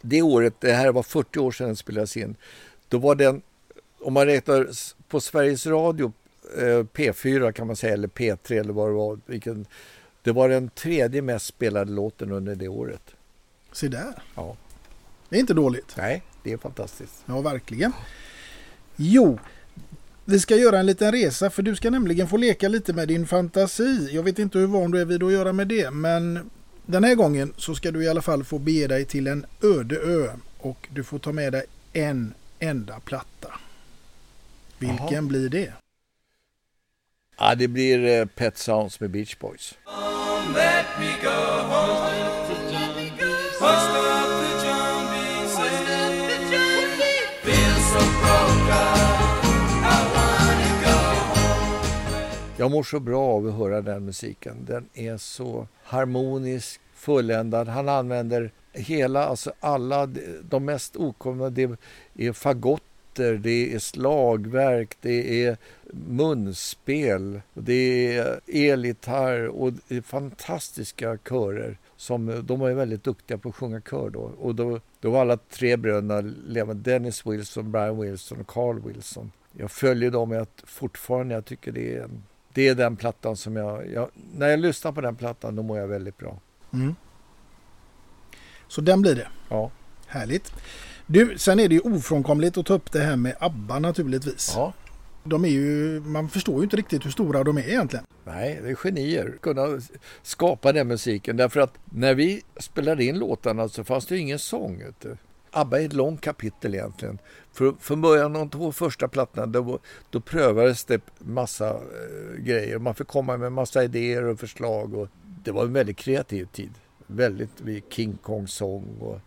S7: det året, det här var 40 år sedan den spelades in, då var den, om man räknar på Sveriges Radio, eh, P4 kan man säga, eller P3 eller vad det var, vilken, det var den tredje mest spelade låten under det året.
S6: Se där.
S7: Ja.
S6: Det är inte dåligt.
S7: Nej, det är fantastiskt.
S6: Ja, verkligen. Jo, vi ska göra en liten resa för du ska nämligen få leka lite med din fantasi. Jag vet inte hur van du är vid att göra med det, men den här gången så ska du i alla fall få bege dig till en öde ö och du får ta med dig en enda platta. Vilken
S7: Jaha.
S6: blir det?
S7: Ja, det blir eh, Pet Sounds med Beach Boys. Jag mår så bra av att höra den musiken. Den är så harmonisk, fulländad. Han använder hela, alltså alla, de mest okomna, det är fagotter, det är slagverk, det är munspel, det är elgitarr och det är fantastiska körer. Som, de var ju väldigt duktiga på att sjunga kör då. Och då, då var alla tre bröderna levande. Dennis Wilson, Brian Wilson och Carl Wilson. Jag följer dem jag fortfarande. Jag tycker det är, det är den plattan som jag, jag... När jag lyssnar på den plattan då mår jag väldigt bra.
S6: Mm. Så den blir det.
S7: Ja.
S6: Härligt. Du, sen är det ju ofrånkomligt att ta upp det här med ABBA naturligtvis.
S7: ja.
S6: De är ju, man förstår ju inte riktigt hur stora de är egentligen.
S7: Nej, det är genier. Kunna skapa den musiken. Därför att när vi spelade in låtarna så fanns det ju ingen sång. Du. ABBA är ett långt kapitel egentligen. För, från början de två första plattorna då, då prövades det massa eh, grejer. Man fick komma med massa idéer och förslag. Och det var en väldigt kreativ tid. Väldigt King Kong sång och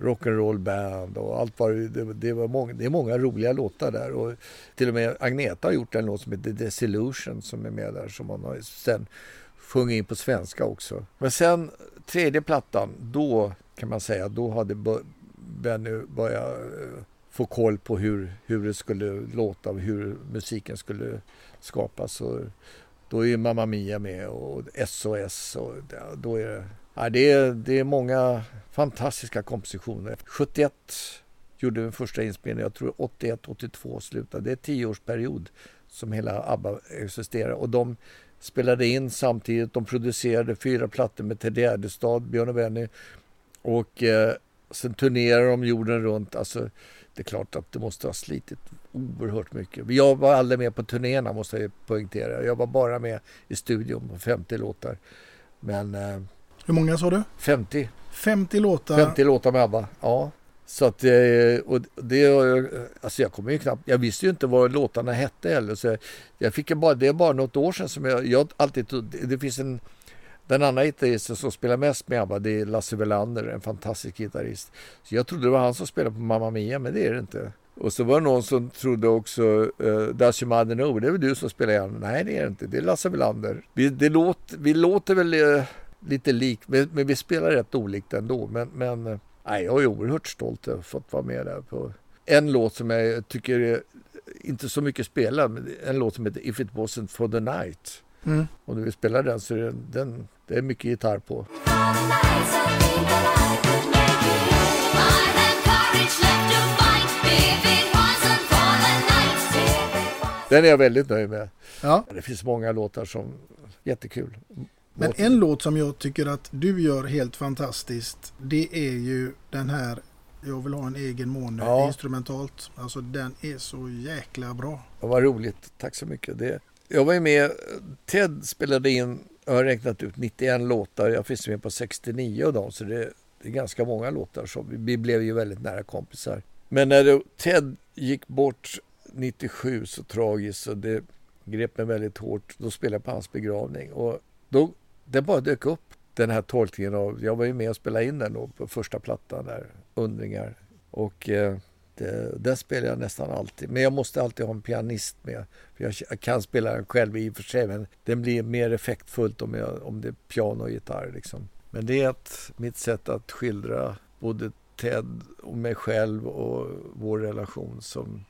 S7: rock'n'roll band och allt vad det, det, var många, det är många roliga låtar där och till och med Agneta har gjort en låt som heter Desillusion som är med där som man har sen sjungit in på svenska också. Men sen tredje plattan, då kan man säga, då hade Benny började eh, få koll på hur, hur det skulle låta och hur musiken skulle skapas. Och då är Mamma Mia med och SOS och det- då är det, ja, det, är, det är många fantastiska kompositioner. 71 gjorde vi den första inspelningen, jag tror 81-82 slutade. Det är en tioårsperiod som hela ABBA existerar och de spelade in samtidigt. De producerade fyra plattor med Ted Gärdestad, Björn och Benny och eh, sen turnerade de jorden runt. Alltså, det är klart att det måste ha slitit oerhört mycket. Jag var aldrig med på turnéerna måste jag poängtera. Jag var bara med i studion på 50 låtar. Men eh,
S6: Hur många sa du?
S7: 50,
S6: 50 låtar.
S7: 50 låtar med ABBA, ja. Så att, eh, och det, alltså jag kommer ju knappt, jag visste ju inte vad låtarna hette heller. Så jag, fick bara, det är bara något år sedan som jag, jag alltid, det finns en, den andra gitarristen som spelar mest med ABBA, det är Lasse Welander, en fantastisk gitarrist. Så jag trodde det var han som spelade på Mamma Mia, men det är det inte. Och så var det någon som trodde också, uh, your mother know? Det är väl du som spelar igen? Nej, det är det inte. Det är Lasse Welander. Vi, det låt, vi låter väl eh, lite likt, men, men vi spelar rätt olikt ändå. Men, men eh, nej, jag är oerhört stolt över att ha fått vara med där på en låt som jag tycker är inte så mycket spelad, men en låt som heter If it wasn't for the night.
S6: Mm.
S7: Om du vill spela den så är det, den, det är mycket gitarr på. Den är jag väldigt nöjd med.
S6: Ja.
S7: Det finns många låtar som jättekul.
S6: Men en låt som jag tycker att du gör helt fantastiskt. Det är ju den här Jag vill ha en egen måne
S7: Ja.
S6: instrumentalt. Alltså den är så jäkla bra.
S7: Ja, vad roligt. Tack så mycket. Det, jag var ju med, Ted spelade in, jag har räknat ut 91 låtar. Jag finns med på 69 av dem så det, det är ganska många låtar. Så vi, vi blev ju väldigt nära kompisar. Men när det, Ted gick bort 97 så tragiskt så det grep mig väldigt hårt. Då spelade jag på hans begravning och då, det bara dök upp den här tolkningen av, jag var ju med och spelade in den då på första plattan där, Undringar. Och eh, Eh, den spelar jag nästan alltid. Men jag måste alltid ha en pianist med. För jag kan spela den själv i och för sig, men den blir mer effektfullt om, jag, om det är piano och gitarr. Liksom. Men det är ett, mitt sätt att skildra både Ted och mig själv och vår relation som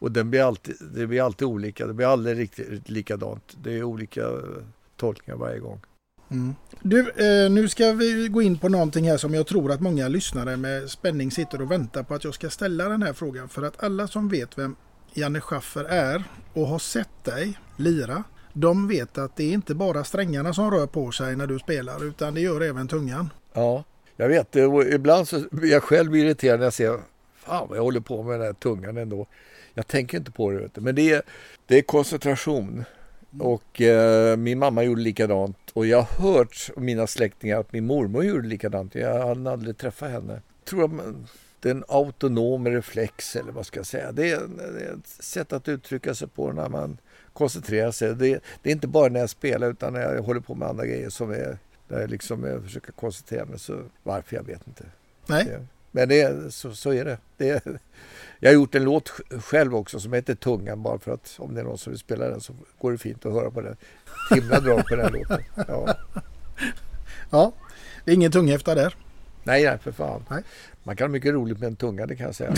S7: och den blir alltid, det blir alltid olika. Det blir aldrig riktigt likadant. Det är olika tolkningar varje gång.
S6: Mm. Du, eh, nu ska vi gå in på någonting här som jag tror att många lyssnare med spänning sitter och väntar på att jag ska ställa den här frågan. För att alla som vet vem Janne Schaffer är och har sett dig lira, de vet att det är inte bara strängarna som rör på sig när du spelar, utan det gör även tungan.
S7: Ja, jag vet. Eh, ibland så blir jag själv irriterad när jag ser Fan vad jag håller på med den här tungan ändå. Jag tänker inte på det. Men det är, det är koncentration. Och eh, min mamma gjorde likadant. Och jag har hört mina släktingar att min mormor gjorde likadant. Jag hade aldrig träffat henne. Jag tror att det är en autonom reflex eller vad ska jag säga. Det är, det är ett sätt att uttrycka sig på när man koncentrerar sig. Det, det, är inte bara när jag spelar utan när jag håller på med andra grejer som är där jag liksom jag försöker koncentrera mig. Så varför, jag vet inte.
S6: Nej.
S7: Det, men det, så, så är det. det jag har gjort en låt själv också som heter Tungan bara för att om det är någon som vill spela den så går det fint att höra på den. Himla bra på den låten. Ja. <laughs>
S6: ja, det är ingen tunghäfta där.
S7: Nej, nej för fan.
S6: Nej.
S7: Man kan ha mycket roligt med en tunga, det kan jag säga.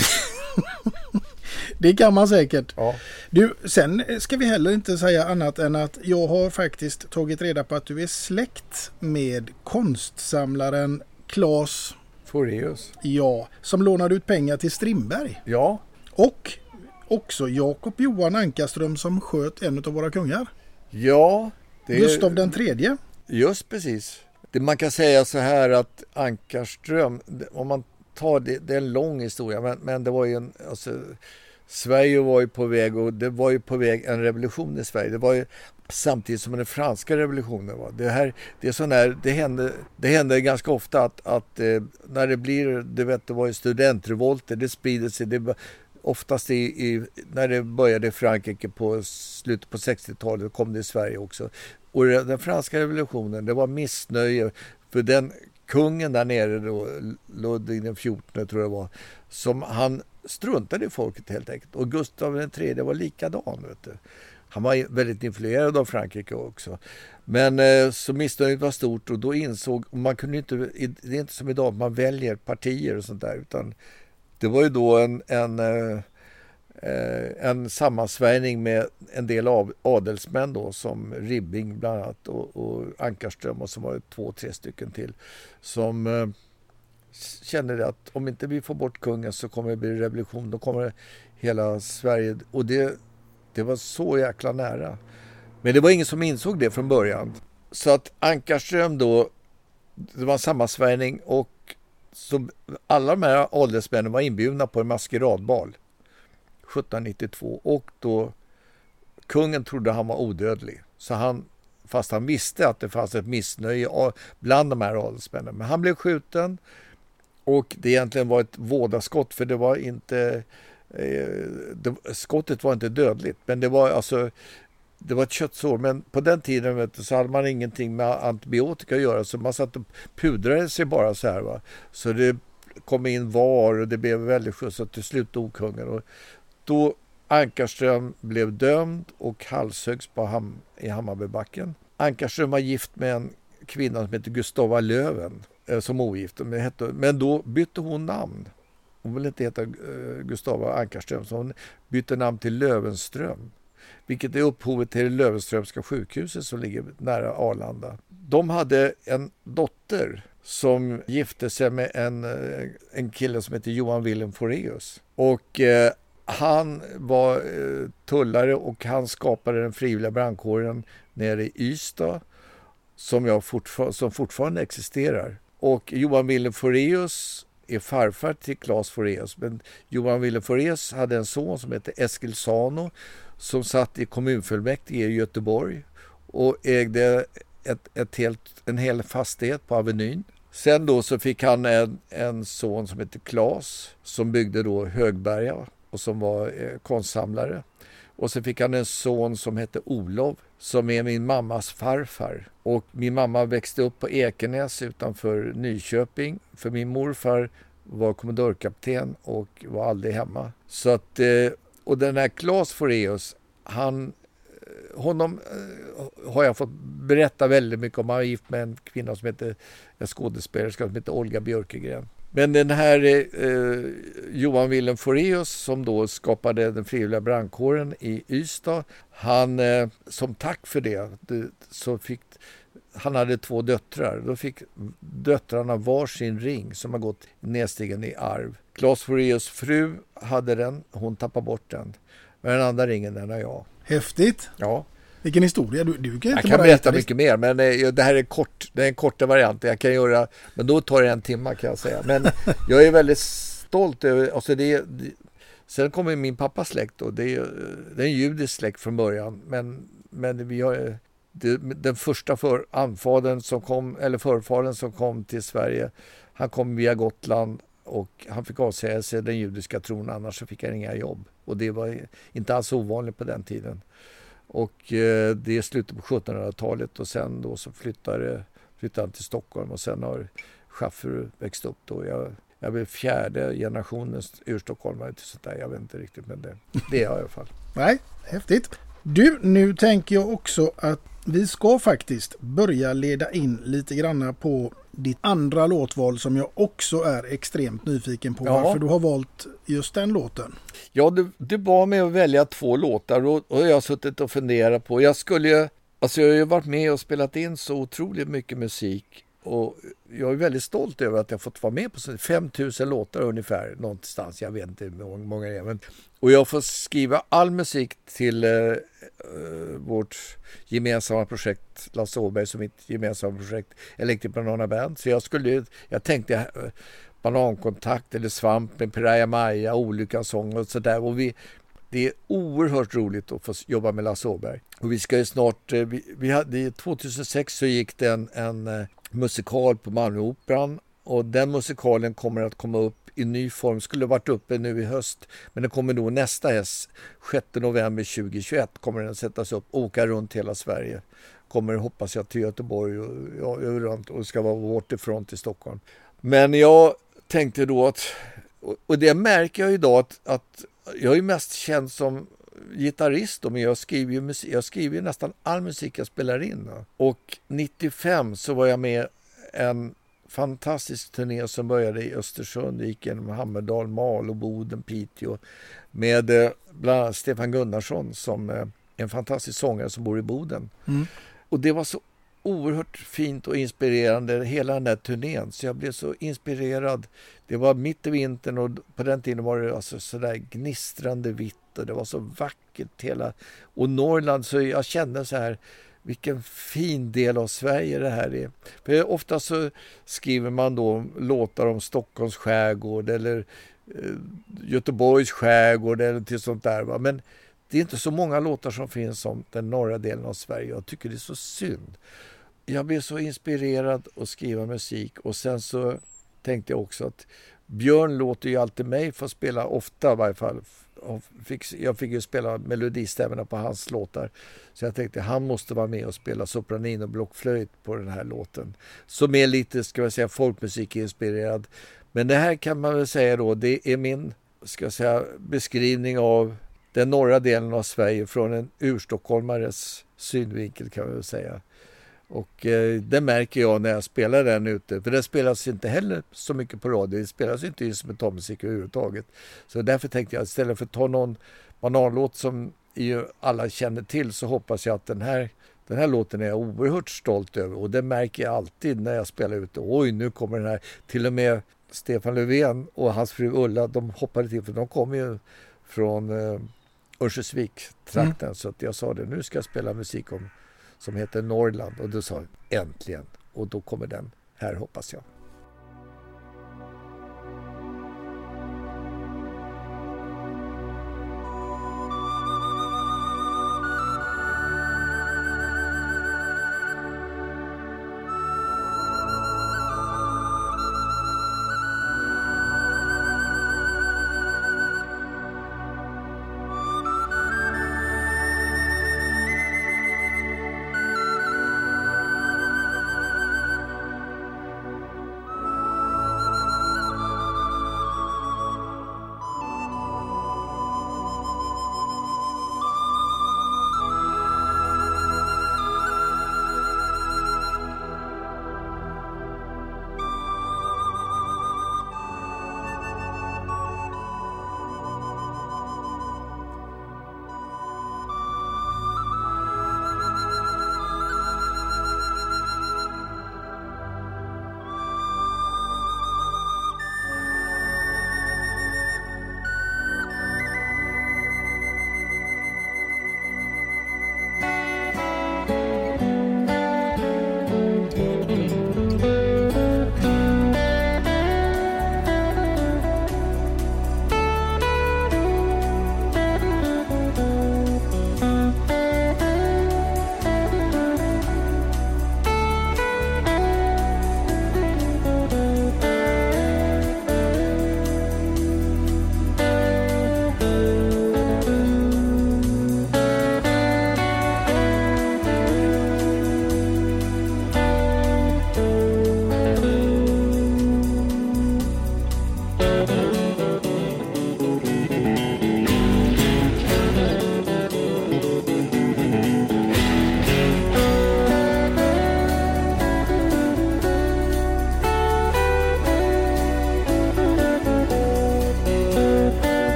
S7: <laughs>
S6: det kan man säkert.
S7: Ja.
S6: Du, sen ska vi heller inte säga annat än att jag har faktiskt tagit reda på att du är släkt med konstsamlaren Claes
S7: Foreus.
S6: Ja, som lånade ut pengar till Strindberg.
S7: Ja.
S6: Och också Jakob Johan Ankarström som sköt en av våra kungar.
S7: Ja.
S6: Det Gustav den tredje.
S7: Just precis. Det man kan säga så här att Ankarström, om man tar det, det är en lång historia, men, men det var ju en, alltså, Sverige var ju på väg och det var ju på väg en revolution i Sverige. Det var ju samtidigt som den franska revolutionen var. Det här, det är sån här, det hände, det hände ganska ofta att, att eh, när det blir, du vet det var ju studentrevolter, det sprider sig. Det, oftast i, i, när det började i Frankrike på slutet på 60-talet kom det i Sverige också. Och den franska revolutionen, det var missnöje för den kungen där nere då, Ludvig den 14 tror jag det var, som han struntade i folket helt enkelt. Och Gustav III var likadan. Vet du. Han var väldigt influerad av Frankrike också. Men eh, så missnöjet var stort och då insåg, man kunde inte, det är inte som idag, man väljer partier och sånt där, utan det var ju då en, en, eh, eh, en sammansvärjning med en del av adelsmän då som Ribbing bland annat och, och Ankarström och så var det två, tre stycken till som kände att om inte vi får bort kungen så kommer det bli revolution. Då kommer hela Sverige... Och det, det var så jäkla nära. Men det var ingen som insåg det från början. Så att Ankarström då, det var en sammansvärjning och så alla de här adelsmännen var inbjudna på en maskeradbal 1792 och då kungen trodde han var odödlig. Så han, fast han visste att det fanns ett missnöje bland de här adelsmännen. Men han blev skjuten och det egentligen var ett vådaskott för det var inte Eh, det, skottet var inte dödligt men det var alltså det var ett köttsår men på den tiden vet du, så hade man ingenting med antibiotika att göra så man satt och pudrade sig bara så här. Va? Så det kom in var och det blev väldigt skjuts och till slut dog kungen. Och då Ankarström blev dömd och halshöggs på Ham i Hammarbybacken. Ankarström var gift med en kvinna som heter Gustava Löven Eh, som ogift. Men då bytte hon namn. Hon ville inte heta eh, Gustava Ankarström, så hon bytte namn till Lövenström. Vilket är upphovet till det Lövenströmska sjukhuset som ligger nära Arlanda. De hade en dotter som gifte sig med en, eh, en kille som heter Johan Wilhelm Foreus. Och eh, han var eh, tullare och han skapade den frivilliga brandkåren nere i Ystad som, jag fortfar som fortfarande existerar. Och Johan Willem Foreus är farfar till Claes Foreus. Men Johan Willem Foreus hade en son som hette Eskil Sano som satt i kommunfullmäktige i Göteborg och ägde ett, ett helt, en hel fastighet på Avenyn. Sen då så fick han en, en son som hette Claes som byggde då Högberga och som var eh, konstsamlare. Och så fick han en son som hette Olof som är min mammas farfar. Och min mamma växte upp på Ekenäs utanför Nyköping. För min morfar var kommendörkapten och var aldrig hemma. Så att, eh, och den här Claes Foreus, han, eh, honom eh, har jag fått berätta väldigt mycket om. Han var gift med en kvinna som heter, en skådespelerska som heter Olga Björkegren. Men den här eh, Johan Willem Foreus som då skapade den frivilliga brandkåren i Ystad. Han, eh, som tack för det, det, så fick han hade två döttrar. Då fick döttrarna varsin ring som har gått nedstigen i arv. Claes Foreus fru hade den, hon tappade bort den. Men den andra ringen den har jag.
S6: Häftigt!
S7: Ja.
S6: Vilken historia. Du, du kan
S7: jag kan berätta mycket mer men eh, det här är, kort, det är en korta variant. Jag kan göra, men då tar det en timme kan jag säga. Men <laughs> jag är väldigt stolt över, alltså det, det Sen kommer min pappas släkt och det är, det är en judisk släkt från början. Men, men vi har, det, den första för, anfadern som kom, eller förfadern som kom till Sverige, han kom via Gotland och han fick avsäga sig den judiska tron annars så fick han inga jobb. Och det var inte alls ovanligt på den tiden. Och eh, det är slutet på 1700-talet och sen då så flyttade, eh, flyttade han till Stockholm och sen har Schaffer växt upp då. Jag, jag är fjärde generationens urstockholmare till sånt där. Jag vet inte riktigt men det, det är jag i alla fall.
S6: Nej, häftigt. Du, nu tänker jag också att vi ska faktiskt börja leda in lite granna på ditt andra låtval som jag också är extremt nyfiken på. Ja. Varför du har valt just den låten.
S7: Ja, du, du bad mig att välja två låtar och, och jag har suttit och funderat på. Jag skulle ju, alltså jag har ju varit med och spelat in så otroligt mycket musik och jag är väldigt stolt över att jag fått vara med på 5000 låtar ungefär någonstans. Jag vet inte hur många det är. Men, och jag får skriva all musik till eh, eh vårt gemensamma projekt, Lasse Åbergs och mitt gemensamma projekt Electric Banana Band. Så jag skulle, jag tänkte eh, Banankontakt eller Svamp med Piraya Maya, Olyckans sång och sådär. Och vi, det är oerhört roligt att få jobba med Lasse Åberg. Och vi ska ju snart, eh, vi, vi hade, 2006 så gick det en, en eh, musikal på Malmöoperan och den musikalen kommer att komma upp i ny form. Skulle varit uppe nu i höst men den kommer då nästa S. 6 november 2021 kommer den sättas upp och åka runt hela Sverige. Kommer hoppas jag till Göteborg och, ja, runt och ska vara vårt ifrån till Stockholm. Men jag tänkte då att, och det märker jag idag att, att jag är mest känd som gitarrist men jag skriver, ju musik, jag skriver nästan all musik jag spelar in. Och 95 så var jag med en fantastisk turné som började i Östersund, gick genom Hammerdal, Malå, Boden, Piteå med eh, bland annat Stefan Gunnarsson som eh, en fantastisk sångare som bor i Boden. Mm. Och det var så oerhört fint och inspirerande hela den där turnén så jag blev så inspirerad. Det var mitt i vintern och på den tiden var det alltså sådär gnistrande vitt och det var så vackert hela och Norrland så jag kände så här vilken fin del av Sverige det här är. För ofta så skriver man då låtar om Stockholms skärgård eller eh, Göteborgs skärgård eller till sånt där. Va? Men det är inte så många låtar som finns om den norra delen av Sverige. Jag tycker det är så synd. Jag blev så inspirerad att skriva musik och sen så tänkte jag också att Björn låter ju alltid mig få spela, ofta i varje fall. Fick, jag fick ju spela melodistämmorna på hans låtar. Så jag tänkte han måste vara med och spela sopranin och blockflöjt på den här låten. Som är lite, ska jag säga, folkmusikinspirerad. Men det här kan man väl säga då, det är min, ska jag säga, beskrivning av den norra delen av Sverige från en urstockholmares synvinkel kan man väl säga. Och eh, det märker jag när jag spelar den ute. För det spelas inte heller så mycket på radio. Det spelas inte instrumentalmusik överhuvudtaget. Så därför tänkte jag istället för att ta någon bananlåt som ju alla känner till så hoppas jag att den här, den här låten är jag oerhört stolt över. Och det märker jag alltid när jag spelar ute. Oj, nu kommer den här. Till och med Stefan Löfven och hans fru Ulla, de hoppade till för de kommer ju från eh, Örnsköldsvik-trakten. Mm. Så att jag sa det, nu ska jag spela musik om som heter Norrland och då sa jag äntligen och då kommer den här hoppas jag.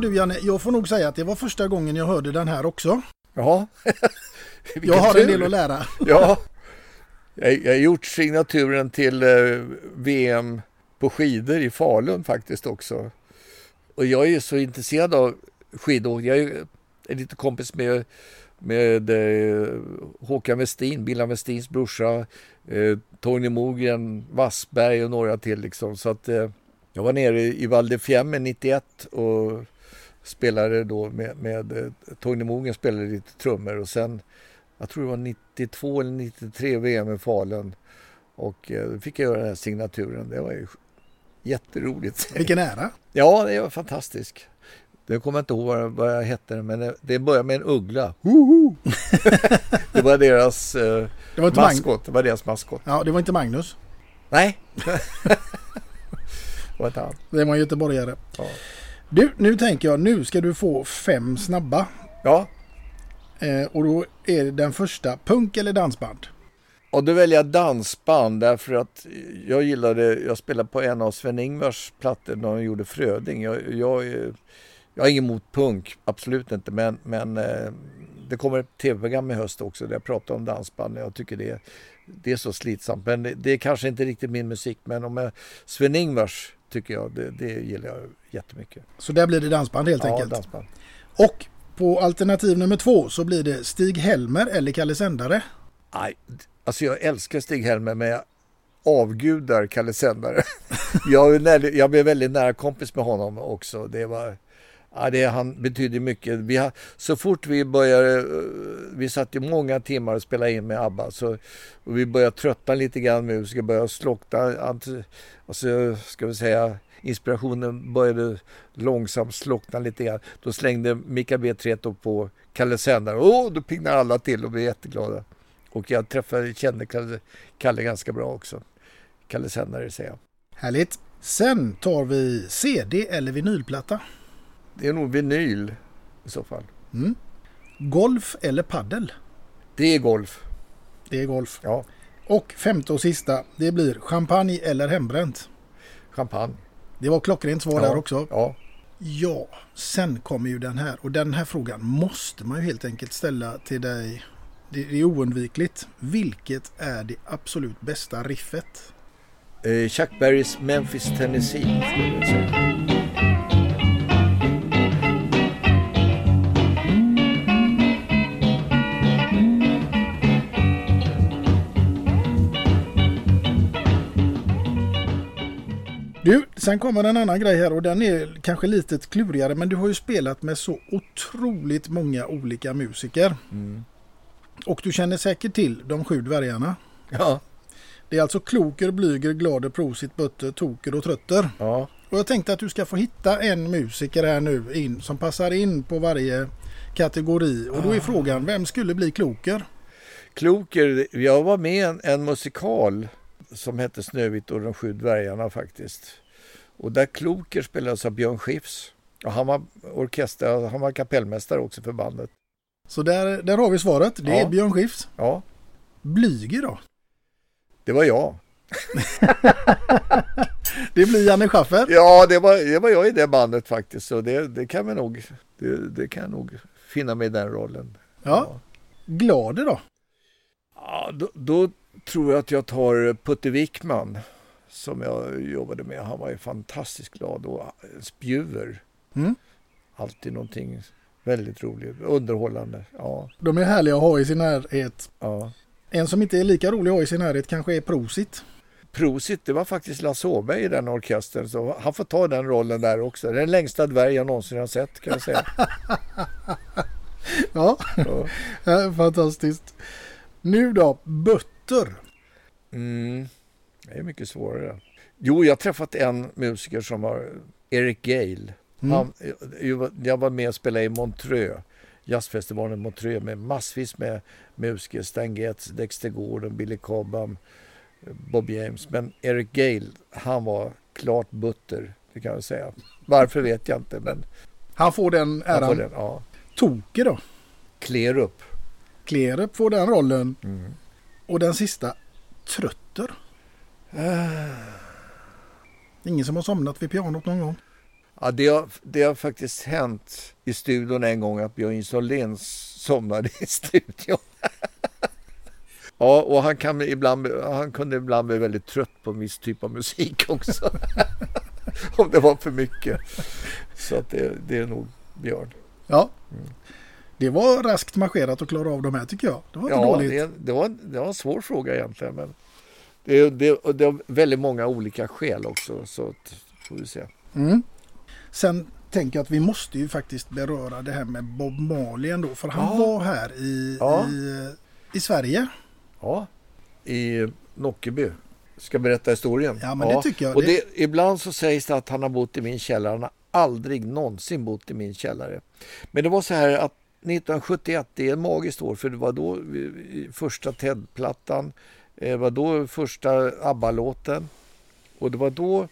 S6: Du Janne, jag får nog säga att det var första gången jag hörde den här också.
S7: Ja. <laughs>
S6: jag har en del att lära.
S7: ja. Jag, jag har gjort signaturen till eh, VM på skidor i Falun faktiskt också. Och jag är så intresserad av skidåkning. Jag är, lite kompis med, med eh, Håkan Westin, Billan Westins brorsa, eh, Tony Mogren, Wassberg och några till. Liksom. Så att, eh, jag var nere i Val di Fiemme 91 och spelade då med, med eh, Tony Mogren spelade lite trummor och sen jag tror det var 92 eller 93 VM i Falun och eh, då fick jag göra den här signaturen. Det var ju jätteroligt.
S6: Vilken ära!
S7: Ja, det var fantastiskt. Jag kommer inte ihåg vad, jag hette, men det, började med en uggla. <laughs> det var deras eh, det var maskot. Det var deras maskot.
S6: Ja, det var inte Magnus.
S7: Nej. <laughs> det var inte han.
S6: Det var en göteborgare. Ja. Du, nu tänker jag, nu ska du få fem snabba.
S7: Ja.
S6: Eh, och då är det den första, punk eller dansband?
S7: Och då väljer jag dansband därför att jag gillade, jag spelade på en av Sven-Ingvars plattor när han gjorde Fröding. Jag, jag, jag har inget emot punk, absolut inte, men, men eh, det kommer ett tv-program i höst också där jag pratar om dansband. Jag tycker det, det är så slitsamt, men det, det är kanske inte riktigt min musik. Men om Sven-Ingvars tycker jag, det, det gillar jag jättemycket.
S6: Så där blir det dansband helt
S7: ja,
S6: enkelt?
S7: dansband.
S6: Och på alternativ nummer två så blir det Stig-Helmer eller Kalle Sändare?
S7: Nej, alltså jag älskar Stig-Helmer men jag avgudar Kalle Sändare. <laughs> jag, jag blev väldigt nära kompis med honom också. Det var... Ja, det, han betydde mycket. Vi har, så fort vi började, eh, vi satt ju många timmar och spelade in med ABBA, så och vi började trötta lite grann musiker, började slockna, och så alltså, ska vi säga inspirationen började långsamt slockna lite grann. Då slängde Mika B. Treto på Kalle Sändare. Åh, då piggnade alla till och blev jätteglada. Och jag träffade, kände Kalle, Kalle ganska bra också. Kalle Sändare säger jag.
S6: Härligt. Sen tar vi CD eller vinylplatta.
S7: Det är nog vinyl i så fall.
S6: Mm. Golf eller paddel?
S7: Det är golf.
S6: Det är golf.
S7: Ja.
S6: Och femte och sista, det blir champagne eller hembränt?
S7: Champagne.
S6: Det var klockrent svar
S7: ja.
S6: där också.
S7: Ja.
S6: Ja, sen kommer ju den här och den här frågan måste man ju helt enkelt ställa till dig. Det är oundvikligt. Vilket är det absolut bästa riffet?
S7: Eh, Chuck Berrys Memphis, Tennessee skulle jag säga.
S6: Du, sen kommer en annan grej här och den är kanske lite klurigare men du har ju spelat med så otroligt många olika musiker.
S7: Mm.
S6: Och du känner säkert till de sju dvärgarna.
S7: Ja.
S6: Det är alltså Kloker, Blyger, Glader, Prosit, Butter, Toker och Trötter.
S7: Ja.
S6: Och jag tänkte att du ska få hitta en musiker här nu in som passar in på varje kategori. Och då är frågan, vem skulle bli Kloker?
S7: Kloker, jag var med en, en musikal som hette Snövit och de sju dvärgarna faktiskt. Och där Kloker spelades av Björn Skifs. Och han var orkester, han var kapellmästare också för bandet.
S6: Så där, där har vi svaret. Det
S7: Ja.
S6: är Björn Skifs.
S7: Ja,
S6: Blyger då?
S7: det var jag. <laughs>
S6: Det blir Janne Schaffer.
S7: Ja, det var, det var jag i det bandet faktiskt. Så det, det kan vi nog, det, det kan jag nog finna mig i den rollen.
S6: Ja. Glader då?
S7: Ja, då, då tror jag att jag tar Putte Wickman som jag jobbade med. Han var ju fantastiskt glad och spjuver.
S6: Mm.
S7: Alltid någonting väldigt roligt, underhållande. Ja,
S6: De är härliga att ha i sin närhet.
S7: ja.
S6: En som inte är lika rolig att ha i sin närhet kanske är Prosit.
S7: Prosit, det var faktiskt Lasse Åberg i den orkestern så han får ta den rollen där också. Den längsta dvärg jag någonsin har sett kan jag säga. <laughs>
S6: Ja,
S7: Ja. <laughs>
S6: Ja, fantastiskt. Nu då, Butter.
S7: Mm. Det är mycket svårare. Jo, jag har träffat en musiker som var Eric Gale.
S6: Mm.
S7: Han, jag- var med och spelade i Montreux, jazzfestivalen i Montreux med massvis med musiker. Stan Getz, Dexter Gordon, Billy Cobham, Bob James. Men Eric Gale, han var klart butter, det kan jag säga. Varför vet jag inte, men
S6: Han får den
S7: han
S6: äran.
S7: får den. Ja.
S6: Toke då.
S7: Klerup.
S6: Klerup får den rollen.
S7: Mm.
S6: Och den sista, Trötter. Ingen som har somnat vid pianot någon gång.
S7: Ja, det, har, det har faktiskt hänt i studion en gång att Björn Solén somnade i studion. <laughs> ja, och han, kan ibland, han kunde ibland bli väldigt trött på en viss typ av musik också. <laughs> Om det var för mycket. Så att det, det är nog Björn.
S6: Ja. Mm. Det var raskt marscherat att klara av de här tycker jag. Det var inte
S7: ja,
S6: dåligt.
S7: Det, det, var, det var en svår fråga egentligen. Men det, det, det har väldigt många olika skäl också. Så får vi se.
S6: Mm. Sen tänker jag att vi måste ju faktiskt beröra det här med Bob Marley ändå. För han ja. var här i, ja. i, i Sverige.
S7: Ja, i Nockeby. Ska berätta historien?
S6: Ja, men ja. det tycker jag.
S7: Och det, ibland så sägs det att han har bott i min källare. Han har aldrig någonsin bott i min källare. Men det var så här att 1971, det är ett magiskt år för det var då första Ted-plattan, det var då första ABBA-låten och det var då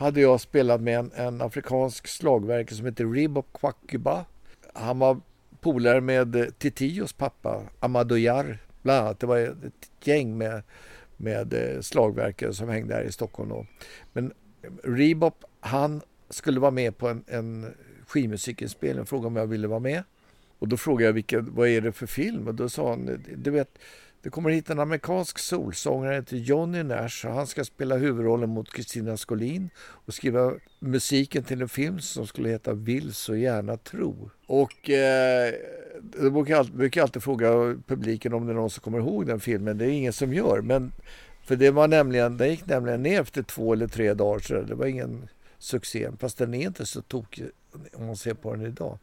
S7: hade jag spelat med en, en afrikansk slagverkare som heter Ribop Kwakuba. Han var polare med eh, Titios pappa, Amadou Yar, bland annat. Det var ett gäng med, med eh, slagverkare som hängde här i Stockholm då. Men Ribop, han skulle vara med på en, en skivmusikinspelning och frågade om jag ville vara med. Och då frågade jag vilka, vad är det för film? Och då sa han, du vet, det kommer hit en amerikansk solsångare heter Johnny Nash och han ska spela huvudrollen mot Christina Skolin och skriva musiken till en film som skulle heta Vill så gärna tro. Och eh, då brukar jag, alltid, brukar jag alltid fråga publiken om det är någon som kommer ihåg den filmen. Det är ingen som gör, men för det var nämligen, den gick nämligen ner efter två eller tre dagar så det var ingen succén, Fast den är inte så tokig om man ser på den idag.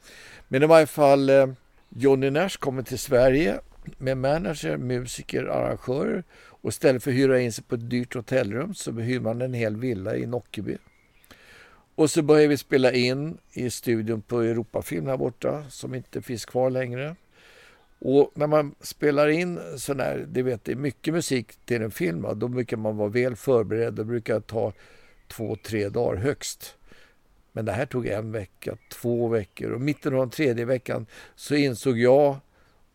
S7: Men i varje fall eh, Johnny Nash kommer till Sverige med manager, musiker, arrangörer och istället för att hyra in sig på ett dyrt hotellrum så hyr man en hel villa i Nockeby. Och så börjar vi spela in i studion på Europafilm här borta som inte finns kvar längre. Och när man spelar in sån här, det vet det är mycket musik till en film, då brukar man vara väl förberedd. Det brukar ta två, tre dagar högst. Men det här tog en vecka, två veckor och mitten av den tredje veckan så insåg jag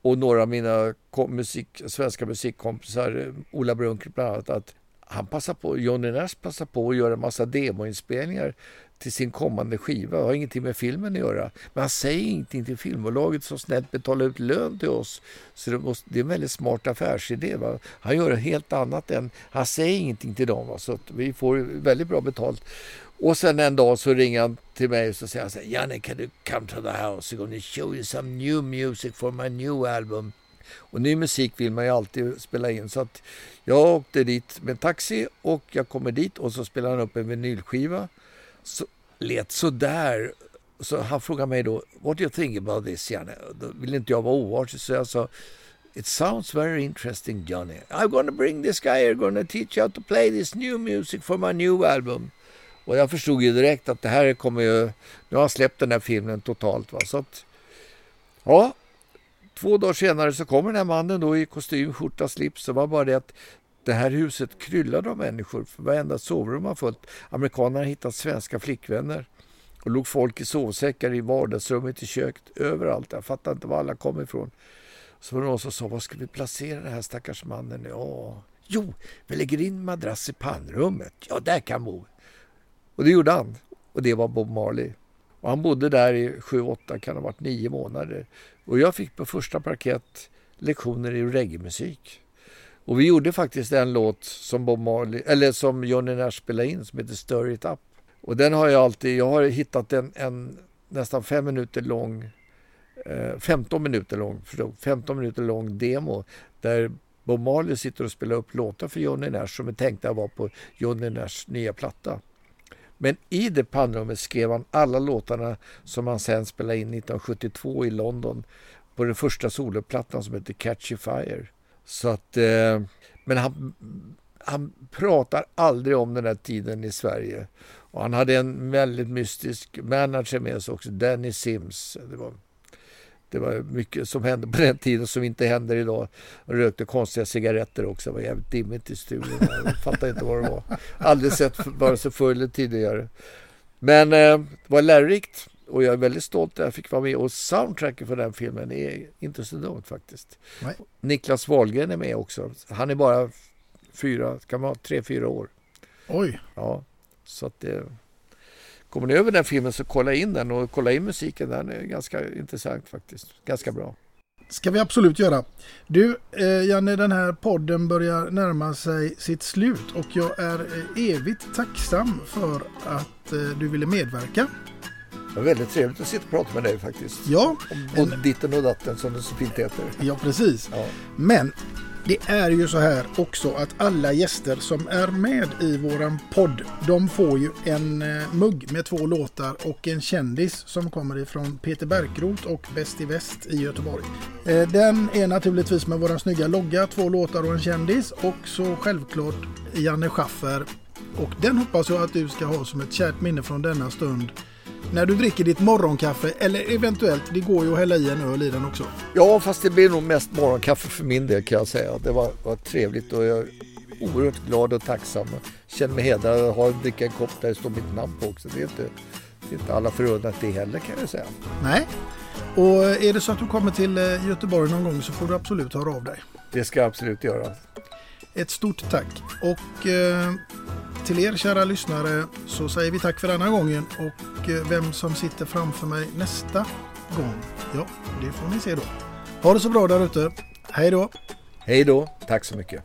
S7: och några av mina musik, svenska musikkompisar, eh, Ola Brunker bland annat, att han passar på, Johnny Nash passar på att göra en massa demoinspelningar till sin kommande skiva. Det har ingenting med filmen att göra. Men han säger ingenting till filmbolaget som snällt betalar ut lön till oss. Så det, måste, det är en väldigt smart affärsidé. Va? Han gör helt annat än, han säger ingenting till dem. Va? Så vi får väldigt bra betalt. Och sen en dag så ringer han till mig och så säger han så här, Janne can you come to the house? I'm gonna show you some new music for my new album. Och ny musik vill man ju alltid spela in. Så att jag åkte dit med taxi och jag kommer dit och så spelar han upp en vinylskiva. Så lät sådär. Så han frågade mig då, what do you think about this Janne? Då ville inte jag vara oartig så jag sa, It sounds very interesting Johnny. I'm gonna bring this guy, here, gonna teach you how to play this new music for my new album. Och jag förstod ju direkt att det här kommer ju... Nu har han släppt den här filmen totalt. Va? Så att, ja, två dagar senare så kommer den här mannen då i kostym, skjorta, slips. Det var bara det att det här huset kryllade av människor. För varenda sovrum var fullt. Amerikanerna hittat svenska flickvänner. Och låg folk i sovsäckar i vardagsrummet, i köket, överallt. Jag fattar inte var alla kom ifrån. Så var det någon som sa, var ska vi placera den här stackars mannen? Ja, jo, vi lägger in madrass i pannrummet. Ja, där kan bo. Och det gjorde han. Och det var Bob Marley. Och han bodde där i sju, åtta, kan ha varit nio månader. Och jag fick på första parkett lektioner i reggae-musik. Och vi gjorde faktiskt en låt som Bob Marley, eller som Johnny Nash spelade in som heter Stir It Up. Och den har jag alltid, jag har hittat en, en nästan fem minuter lång, eh, 15 minuter lång, förlåt, 15 minuter lång demo där Bob Marley sitter och spelar upp låtar för Johnny Nash som är tänkta att vara på Johnny Nashs nya platta. Men i det pannrummet skrev han alla låtarna som han sen spelade in 1972 i London på den första soloplattan som heter Catchy Fire. Så att, eh, men han, han pratar aldrig om den här tiden i Sverige. Och han hade en väldigt mystisk manager med sig också, Danny Sims. Det var det var mycket som hände på den tiden som inte händer idag. Han rökte konstiga cigaretter också. Det var jävligt dimmigt i studion. Jag fattade inte vad det var. Aldrig sett vare sig förr eller tidigare. Men eh, det var lärorikt och jag är väldigt stolt att jag fick vara med. Och soundtracken för den filmen är inte så dumt faktiskt. Nej. Niklas Wahlgren är med också. Han är bara fyra, kan vara tre, fyra år.
S6: Oj!
S7: Ja, så att det kommer ni över den filmen så kolla in den och kolla in musiken. Den är ganska intressant faktiskt. Ganska bra.
S6: ska vi absolut göra. Du, eh, Janne, den här podden börjar närma sig sitt slut och jag är eh, evigt tacksam för att eh, du ville medverka.
S7: Det var väldigt trevligt att sitta och prata med dig faktiskt.
S6: Ja,
S7: Om både ditten och datten som det så fint heter.
S6: ja precis.
S7: Ja.
S6: Men det är ju så här också att alla gäster som är med i våran podd, de får ju en eh, mugg med två låtar och en kändis som kommer ifrån Peter Bärkroth och Bäst i Väst i Göteborg. Eh, Den är naturligtvis med våran snygga logga, två låtar och en kändis och så självklart Janne Schaffer. Och den hoppas jag att du ska ha som ett kärt minne från denna stund när du dricker ditt morgonkaffe eller eventuellt, det går ju att hälla i en öl i den också.
S7: Ja, fast det blir nog mest morgonkaffe för min del kan jag säga. Det var, var trevligt och jag är oerhört glad och tacksam. Jag känner mig hedrad att ha dricka en kopp där det står mitt namn på också. Det är inte, det är inte alla förunnat det heller kan jag säga.
S6: Nej. Och är det så att du kommer till eh, Göteborg någon gång så får du absolut höra av dig.
S7: Det ska jag absolut göra.
S6: Ett stort tack. Och eh, till er kära lyssnare så säger vi tack för denna gången. Och eh, vem som sitter framför mig nästa gång, ja, det får ni se då. Ha det så bra där ute. Hej då!
S7: Hej då, tack så mycket.